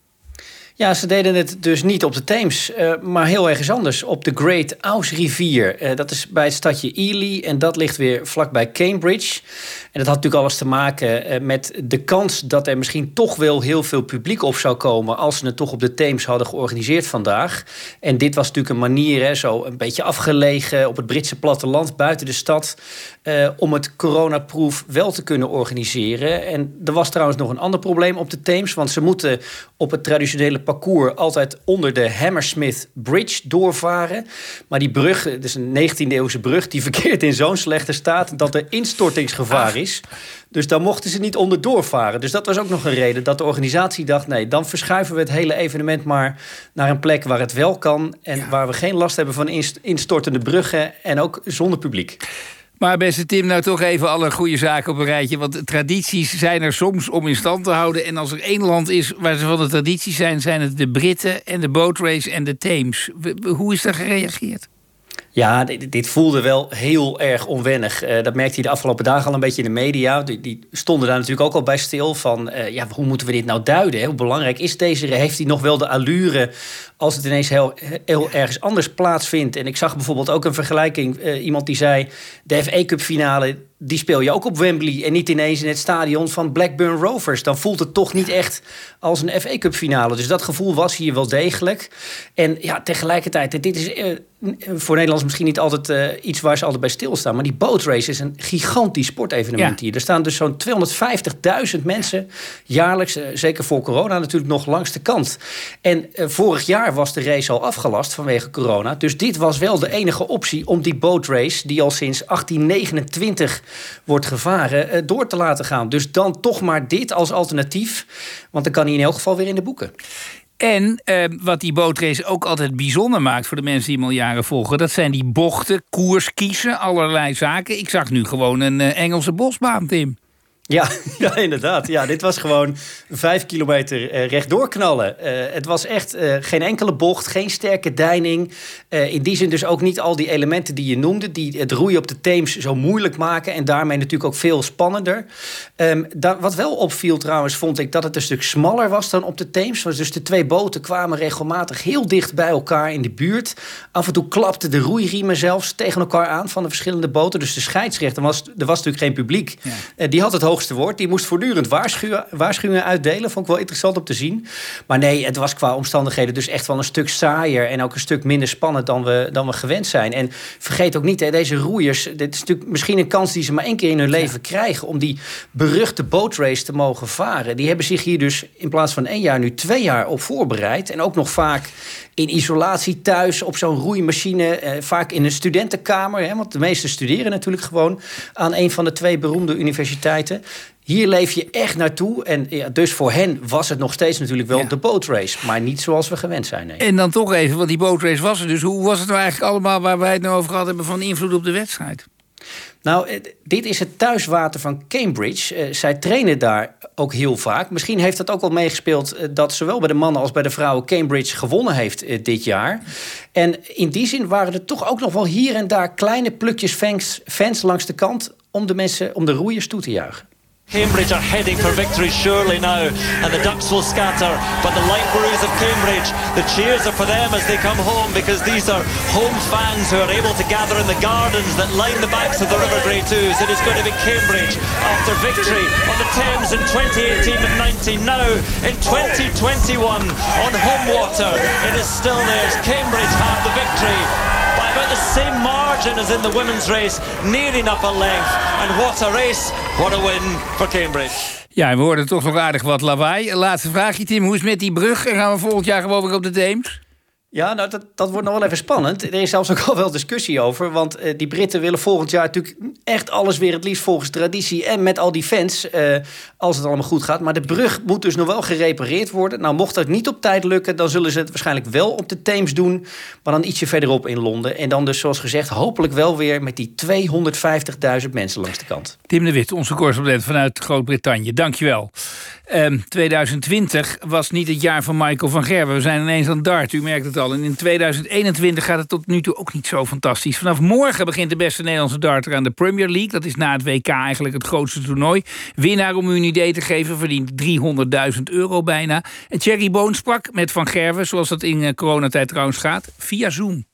Ja, ze deden het dus niet op de Theems, eh, maar heel ergens anders. Op de Great Ouse rivier. Eh, dat is bij het stadje Ely en dat ligt weer vlakbij Cambridge. En dat had natuurlijk alles te maken eh, met de kans dat er misschien toch wel heel veel publiek op zou komen. als ze het toch op de Theems hadden georganiseerd vandaag. En dit was natuurlijk een manier, hè, zo een beetje afgelegen op het Britse platteland buiten de stad. eh, om het coronaproof wel te kunnen organiseren. En er was trouwens nog een ander probleem op de Theems. Want ze moeten op het traditionele parcours altijd onder de Hammersmith Bridge doorvaren. Maar die brug, is een 19e-eeuwse brug, die verkeert in zo'n slechte staat dat er instortingsgevaar is. Dus daar mochten ze niet onder doorvaren. Dus dat was ook nog een reden dat de organisatie dacht: nee, dan verschuiven we het hele evenement maar naar een plek waar het wel kan en waar we geen last hebben van inst- instortende bruggen en ook zonder publiek. Maar beste Tim, nou toch even alle goede zaken op een rijtje. Want tradities zijn er soms om in stand te houden. En als er één land is waar ze van de tradities zijn... zijn het de Britten en de boatrace en de w- Hoe is daar gereageerd? Ja, dit, dit voelde wel heel erg onwennig. Eh, dat merkte hij de afgelopen dagen al een beetje in de media. Die, die stonden daar natuurlijk ook al bij stil van... eh, ja, hoe moeten we dit nou duiden? Hè? Hoe belangrijk is deze? Heeft hij nog wel de allure als het ineens heel, heel ergens anders plaatsvindt? En ik zag bijvoorbeeld ook een vergelijking. eh, iemand die zei, de FA Cup finale... die speel je ook op Wembley en niet ineens in het stadion van Blackburn Rovers. Dan voelt het toch niet echt als een FA Cup finale. Dus dat gevoel was hier wel degelijk. En ja, tegelijkertijd, dit is... eh, voor Nederlands misschien niet altijd eh, iets waar ze altijd bij stilstaan. Maar die bootrace is een gigantisch sportevenement Ja. hier. Er staan dus zo'n 250.000 mensen jaarlijks, eh, zeker voor corona natuurlijk nog langs de kant. En vorig jaar was de race al afgelast vanwege corona. Dus dit was wel de enige optie om die bootrace, die al sinds 1829 wordt gevaren, eh, door te laten gaan. Dus dan toch maar dit als alternatief. Want dan kan hij in elk geval weer in de boeken. En eh, wat die bootrace ook altijd bijzonder maakt voor de mensen die hem al jaren volgen, dat zijn die bochten, koers kiezen, allerlei zaken. Ik zag nu gewoon een eh, Engelse bosbaan, Tim. Ja, ja, inderdaad. Ja, dit was gewoon vijf kilometer eh, rechtdoor knallen. Eh, het was echt eh, geen enkele bocht, geen sterke deining. In die zin dus ook niet al die elementen die je noemde... die het roeien op de Theems zo moeilijk maken... en daarmee natuurlijk ook veel spannender. Ehm, wat wel opviel trouwens, vond ik dat het een stuk smaller was dan op de Theems. Dus de twee boten kwamen regelmatig heel dicht bij elkaar in de buurt. Af en toe klapten de roeiriemen zelfs tegen elkaar aan... van de verschillende boten. Dus de scheidsrechter, was, er was natuurlijk geen publiek... Die had het hoogste woord. Die moest voortdurend waarschuwen, waarschuwingen uitdelen. Vond ik wel interessant om te zien. Maar nee, het was qua omstandigheden dus echt wel een stuk saaier... en ook een stuk minder spannend dan we, dan we gewend zijn. En vergeet ook niet, hè, deze roeiers... dit is natuurlijk misschien een kans die ze maar één keer in hun leven krijgen... om die beruchte bootrace te mogen varen. Die hebben zich hier dus in plaats van één jaar nu twee jaar op voorbereid. En ook nog vaak in isolatie thuis op zo'n roeimachine. Eh, vaak in een studentenkamer. Hè, want de meesten studeren natuurlijk gewoon aan een van de twee beroemde universiteiten. Hier leef je echt naartoe. En ja, dus voor hen was het nog steeds natuurlijk wel de bootrace. Maar niet zoals we gewend zijn. Nee. En dan toch even, want die bootrace was er. Dus hoe was het nou eigenlijk allemaal waar wij het nou over gehad hebben van invloed op de wedstrijd? Nou, eh, dit is het thuiswater van Cambridge. Eh, zij trainen daar ook heel vaak. Misschien heeft dat ook wel meegespeeld eh, dat zowel bij de mannen als bij de vrouwen Cambridge gewonnen heeft dit jaar. En in die zin waren er toch ook nog wel hier en daar kleine plukjes fans, fans langs de kant om de mensen, om de roeiers toe te juichen. Cambridge are heading for victory surely now, and the ducks will scatter. But the light brews of Cambridge, the cheers are for them as they come home because these are home fans who are able to gather in the gardens that line the banks of the River Grey Twos. It is going to be Cambridge after victory on the Thames in 2018 and 19. Now in 2021 on home water, it is still theirs. Cambridge have the victory by about the same margin as in the women's race, near enough a length. And what a race, what a win for Cambridge. Ja, we hoorden toch nog aardig wat lawaai. Laatste vraagje, Tim. Hoe is met die brug? En gaan we volgend jaar gewoon weer op de Theems? Ja, nou, dat, dat wordt nog wel even spannend. Er is zelfs ook al wel discussie over. Want eh, die Britten willen volgend jaar natuurlijk echt alles weer het liefst volgens traditie. En met al die fans, eh, als het allemaal goed gaat. Maar de brug moet dus nog wel gerepareerd worden. Nou, mocht dat niet op tijd lukken, dan zullen ze het waarschijnlijk wel op de Theems doen. Maar dan ietsje verderop in Londen. En dan dus, zoals gezegd, hopelijk wel weer met die 250.000 mensen langs de kant. Tim de Wit, onze correspondent vanuit Groot-Brittannië. Dankjewel. Ehm 2020 was niet het jaar van Michael van Gerwen. We zijn ineens aan dart, u merkt het al. En in 2021 gaat het tot nu toe ook niet zo fantastisch. Vanaf morgen begint de beste Nederlandse darter aan de Premier League. Dat is na het WK eigenlijk het grootste toernooi. Winnaar, om u een idee te geven, verdient 300.000 euro bijna. En Thierry Boon sprak met Van Gerwen, zoals dat in eh, coronatijd trouwens gaat, via Zoom.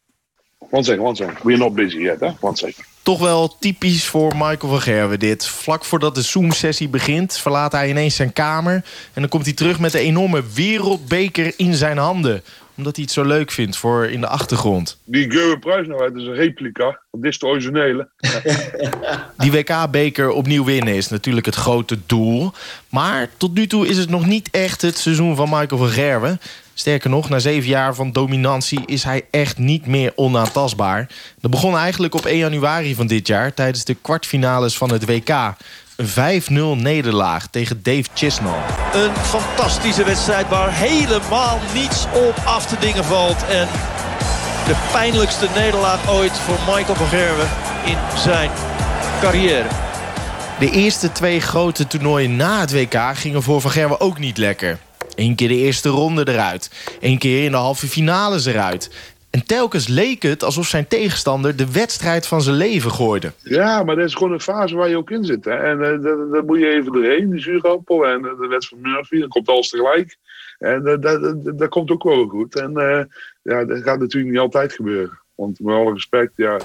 One second, one second. We're not busy yet, hè? One second. Toch wel typisch voor Michael van Gerwen dit. Vlak voordat de Zoom-sessie begint verlaat hij ineens zijn kamer... en dan komt hij terug met een enorme wereldbeker in zijn handen. Omdat hij het zo leuk vindt voor in de achtergrond. Die Geure Prijs nou uit is een replica. Dit is de originele. Die WK-beker opnieuw winnen is natuurlijk het grote doel. Maar tot nu toe is het nog niet echt het seizoen van Michael van Gerwen. Sterker nog, na zeven jaar van dominantie is hij echt niet meer onaantastbaar. Dat begon eigenlijk op 1 januari van dit jaar... tijdens de kwartfinales van het WK. Een 5-0 nederlaag tegen Dave Chisnall. Een fantastische wedstrijd waar helemaal niets op af te dingen valt. En de pijnlijkste nederlaag ooit voor Michael van Gerwen in zijn carrière. De eerste twee grote toernooien na het WK gingen voor Van Gerwen ook niet lekker. Eén keer de eerste ronde eruit. Eén keer in de halve finales eruit. En telkens leek het alsof zijn tegenstander de wedstrijd van zijn leven gooide. Ja, maar dat is gewoon een fase waar je ook in zit. Hè. En uh, dat, dat moet je even doorheen, die zuurappel en uh, de wedstrijd van Murphy. Dan komt alles tegelijk. En uh, dat, dat, dat, komt ook wel goed. En ja, dat gaat natuurlijk niet altijd gebeuren. Want met alle respect, ja,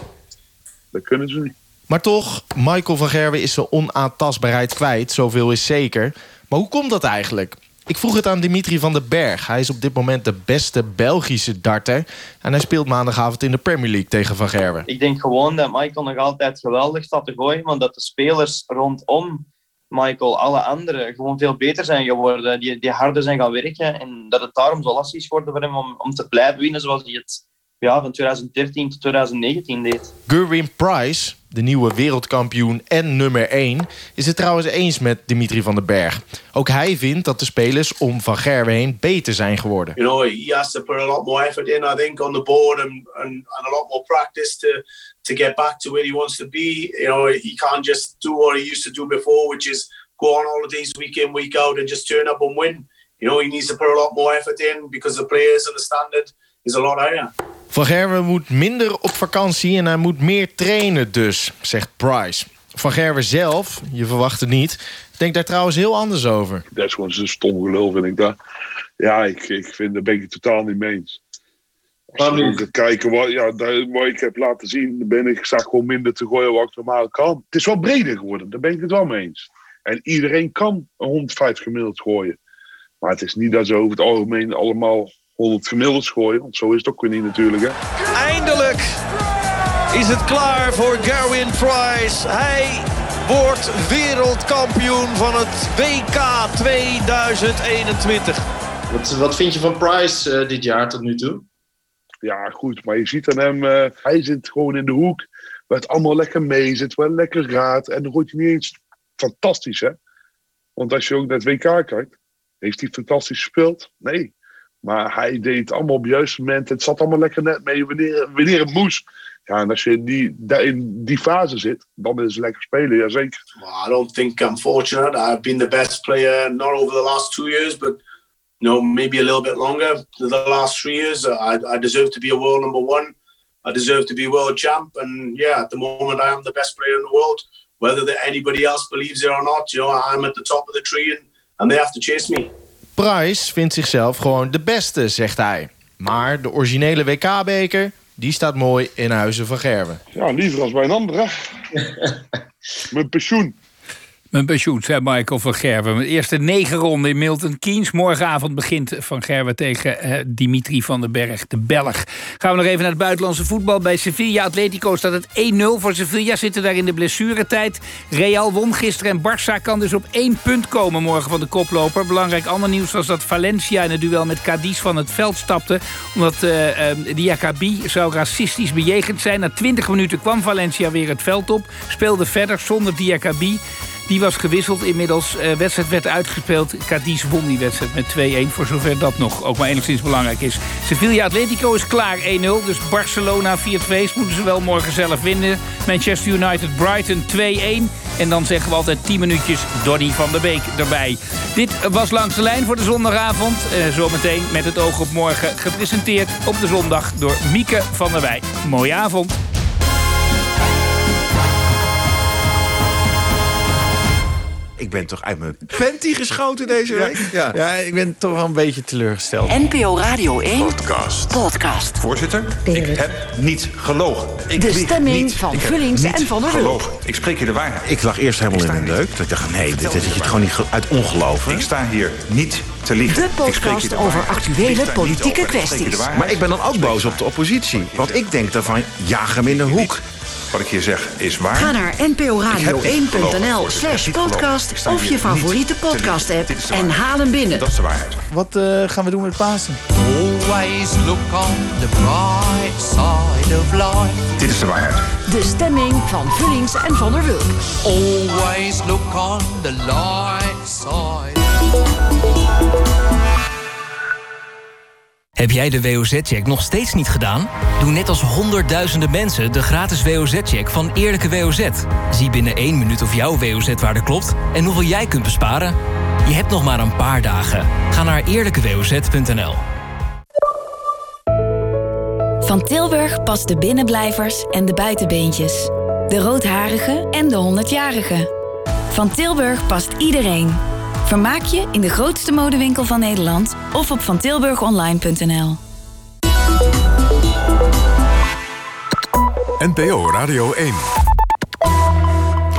dat kunnen ze niet. Maar toch, Michael van Gerwen is zijn onaantastbaarheid kwijt. Zoveel is zeker. Maar hoe komt dat eigenlijk? Ik vroeg het aan Dimitri van den Berg. Hij is op dit moment de beste Belgische darter. En hij speelt maandagavond in de Premier League tegen Van Gerwen. Ik denk gewoon dat Michael nog altijd geweldig staat te gooien. Want dat de spelers rondom Michael, alle anderen, gewoon veel beter zijn geworden. Die, die harder zijn gaan werken. En dat het daarom zo lastig is geworden voor hem om, om te blijven winnen zoals hij het ja, van 2013 tot 2019 deed. Gerwin Price, de nieuwe wereldkampioen en nummer 1... is het trouwens eens met Dimitri van den Berg. Ook hij vindt dat de spelers om Van Gerwen heen beter zijn geworden. You know, he has to put a lot more effort in, I think, on the board... and, and, and a lot more practice to, to get back to where he wants to be. You know, he can't just do what he used to do before... which is go on holidays week in, week out and just turn up and win. You know, he needs to put a lot more effort in... because the players and the standard is a lot higher. Van Gerwen moet minder op vakantie en hij moet meer trainen dus, zegt Price. Van Gerwen zelf, je verwacht het niet, denkt daar trouwens heel anders over. Dat is gewoon zo'n stom gelul, vind ik dat. Ja, ik, ik vind, daar ben ik het totaal niet mee eens. Als je gaat kijken wat, ja, wat ik heb laten zien, dan ben ik, zag gewoon minder te gooien wat ik normaal kan. Het is wel breder geworden, daar ben ik het wel mee eens. En iedereen kan een 150 gemiddeld gooien. Maar het is niet dat ze over het algemeen allemaal 100 gemiddeld gooien. Want zo is het ook weer niet natuurlijk. Hè. Eindelijk is het klaar voor Gerwin Price. Hij wordt wereldkampioen van het WK 2021. Wat, wat vind je van Price uh, dit jaar tot nu toe? Ja, goed. Maar je ziet aan hem, uh, hij zit gewoon in de hoek. Waar het allemaal lekker mee zit, waar het lekker gaat. En dan wordt hij niet eens fantastisch, hè. Want als je ook naar het WK kijkt, heeft hij fantastisch gespeeld? Nee. Maar hij deed het allemaal op het juiste moment. Het zat allemaal lekker net mee wanneer, wanneer het moest. Ja, en als je in die, in die fase zit, dan is het lekker spelen, ja zeker. Well, I don't think I'm fortunate. I've been the best player, not over the last two years, but you know, maybe a little bit longer. The last three years, I, I deserve to be a world number one. I deserve to be world champ. And yeah, at the moment, I am the best player in the world. Whether anybody else believes it or not, you know, I'm at the top of the tree and, and they have to chase me. Price vindt zichzelf gewoon de beste, zegt hij. Maar de originele WK-beker, die staat mooi in Huizen van Gerwen. Ja, liever als bij een andere. Mijn pensioen. Mijn pensioen, zei Michael van Gerwen. De eerste negen ronden in Milton Keynes. Morgenavond begint Van Gerwen tegen eh, Dimitri van den Berg, de Belg. Gaan we nog even naar het buitenlandse voetbal. Bij Sevilla Atletico staat het 1-0 voor Sevilla. Zitten daar in de blessuretijd. Real won gisteren en Barça kan dus op één punt komen morgen van de koploper. Belangrijk ander nieuws was dat Valencia in het duel met Cadiz van het veld stapte. Omdat uh, Diakabi zou racistisch bejegend zijn. Na 20 minuten kwam Valencia weer het veld op. Speelde verder zonder Diakabi. Die was gewisseld inmiddels. De uh, wedstrijd werd uitgespeeld. Cadiz won die wedstrijd met 2-1. Voor zover dat nog ook maar enigszins belangrijk is. Sevilla Atletico is klaar 1-0. Dus Barcelona 4-2 moeten ze wel morgen zelf winnen. Manchester United Brighton 2-1. En dan zeggen we altijd 10 minuutjes Donny van der Beek erbij. Dit was Langs de Lijn voor de zondagavond. Uh, zometeen met het oog op morgen. Gepresenteerd op de zondag door Mieke van der Wij. Mooie avond. Ik ben toch uit mijn panty geschoten deze week. Ja, ja. ja, ik ben toch wel een beetje teleurgesteld. NPO Radio 1 podcast. podcast. Voorzitter, ik heb niet gelogen. Ik de stemming niet. van Vullings en Van der gelogen. Ik spreek je de waarheid. Ik lag eerst helemaal in een deuk. Dat ik dacht, nee, dit is het gewoon niet uit ongeloven. Ik sta hier niet te liegen. De podcast de over actuele politieke kwesties. Maar ik ben dan ook boos op de oppositie. Want ik denk daarvan, jaag hem in de hoek. Wat ik hier zeg is waar. Ga naar Ik heb niet gelogen nporadio1.nl voor de slash podcast of je favoriete is de en haal hem binnen. Dat is de waarheid. Wat eh, gaan we doen met Pasen? Always look on the bright side of life. Dit is de waarheid. De stemming van Vullings en Van der Wulp. Always look on the light side. Heb jij de WOZ-check nog steeds niet gedaan? Doe net als honderdduizenden mensen de gratis WOZ-check van Eerlijke WOZ. Zie binnen één minuut of jouw WOZ-waarde klopt en hoeveel jij kunt besparen. Je hebt nog maar een paar dagen. Ga naar eerlijkewoz.nl. Van Tilburg past de binnenblijvers en de buitenbeentjes. De roodharige en de 100-jarige. Van Tilburg past iedereen. Vermaak je in de grootste modewinkel van Nederland of op vantilburgonline.nl. NPO Radio 1.